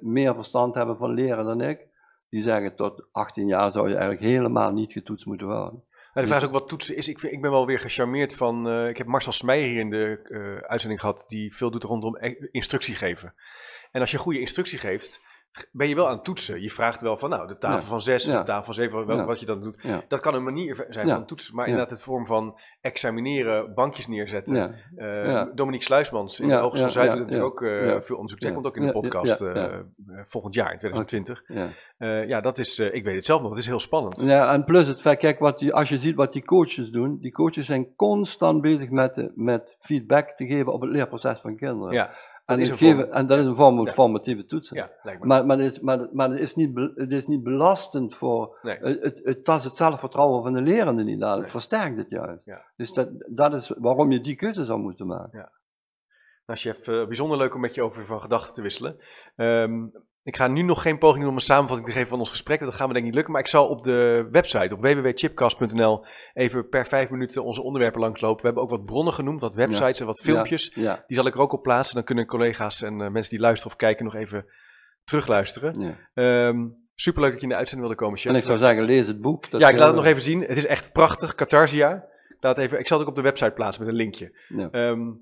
meer verstand hebben van leren dan ik. Die zeggen tot 18 jaar zou je eigenlijk helemaal niet getoetst moeten worden. de vraag is ook wat toetsen is. Ik, vind, ik ben wel weer gecharmeerd van. Uh, ik heb Marcel Smeijer hier in de uh, uitzending gehad, die veel doet rondom e-, instructie geven. En als je goede instructie geeft, ben je wel aan het toetsen. Je vraagt wel van, nou, de tafel van zes, de tafel van zeven, wel, wat je dan doet. Dat kan een manier zijn van toetsen. Maar inderdaad, het vorm van examineren, bankjes neerzetten. Uh, Dominique Sluismans in de Hogeschool Zuid doet natuurlijk ook uh, veel onderzoek. Zij komt ook in de podcast uh, volgend jaar, in 2020. ja, dat is, ik weet het zelf nog, het is heel spannend. Ja, en plus het feit, kijk, wat die, als je ziet wat die coaches doen, die coaches zijn constant bezig met, met feedback te geven op het leerproces van kinderen. Ja. En, dat geven, en dat is een vorm van formatieve toetsen. Ja, Maar, maar, het is, maar, maar het, is niet, het is niet belastend voor. Nee. Het, het, het tast het zelfvertrouwen van de lerende niet aan. Het versterkt het juist. Ja. Dus dat, dat is waarom je die keuze zou moeten maken. Ja. Nou, chef, uh, bijzonder leuk om met je over van gedachten te wisselen. Um, ik ga nu nog geen poging doen om een samenvatting te geven van ons gesprek. Dat gaan we denk ik niet lukken. Maar ik zal op de website, op www.chipcast.nl, even per vijf minuten onze onderwerpen langslopen. We hebben ook wat bronnen genoemd, wat websites en wat filmpjes. Die zal ik er ook op plaatsen. Dan kunnen collega's en uh, mensen die luisteren of kijken nog even terugluisteren. Um, superleuk dat je in de uitzending wilde komen, chef. En ik zou zeggen, lees het boek. ja, ik laat het nog even zien. Het is echt prachtig. Catharsia. Laat even, ik zal het ook op de website plaatsen met een linkje. Um,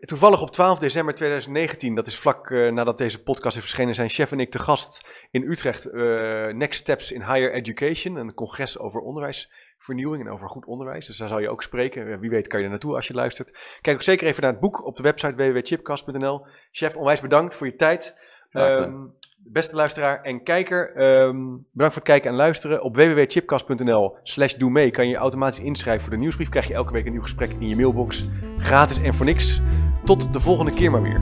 Toevallig op 12 december 2019, dat is vlak uh, nadat deze podcast is verschenen, zijn chef en ik te gast in Utrecht. Uh, Next Steps in Higher Education, een congres over onderwijsvernieuwing en over goed onderwijs. Dus daar zal je ook spreken. Wie weet kan je er naartoe als je luistert. Kijk ook zeker even naar het boek op de website www.chipcast.nl. Chef, onwijs bedankt voor je tijd. Um, Beste luisteraar en kijker, ehm, bedankt voor het kijken en luisteren. Op www.chipcast.nl slash doe mee kan je automatisch inschrijven voor de nieuwsbrief. Krijg je elke week een nieuw gesprek in je mailbox. Gratis en voor niks. Tot de volgende keer maar weer.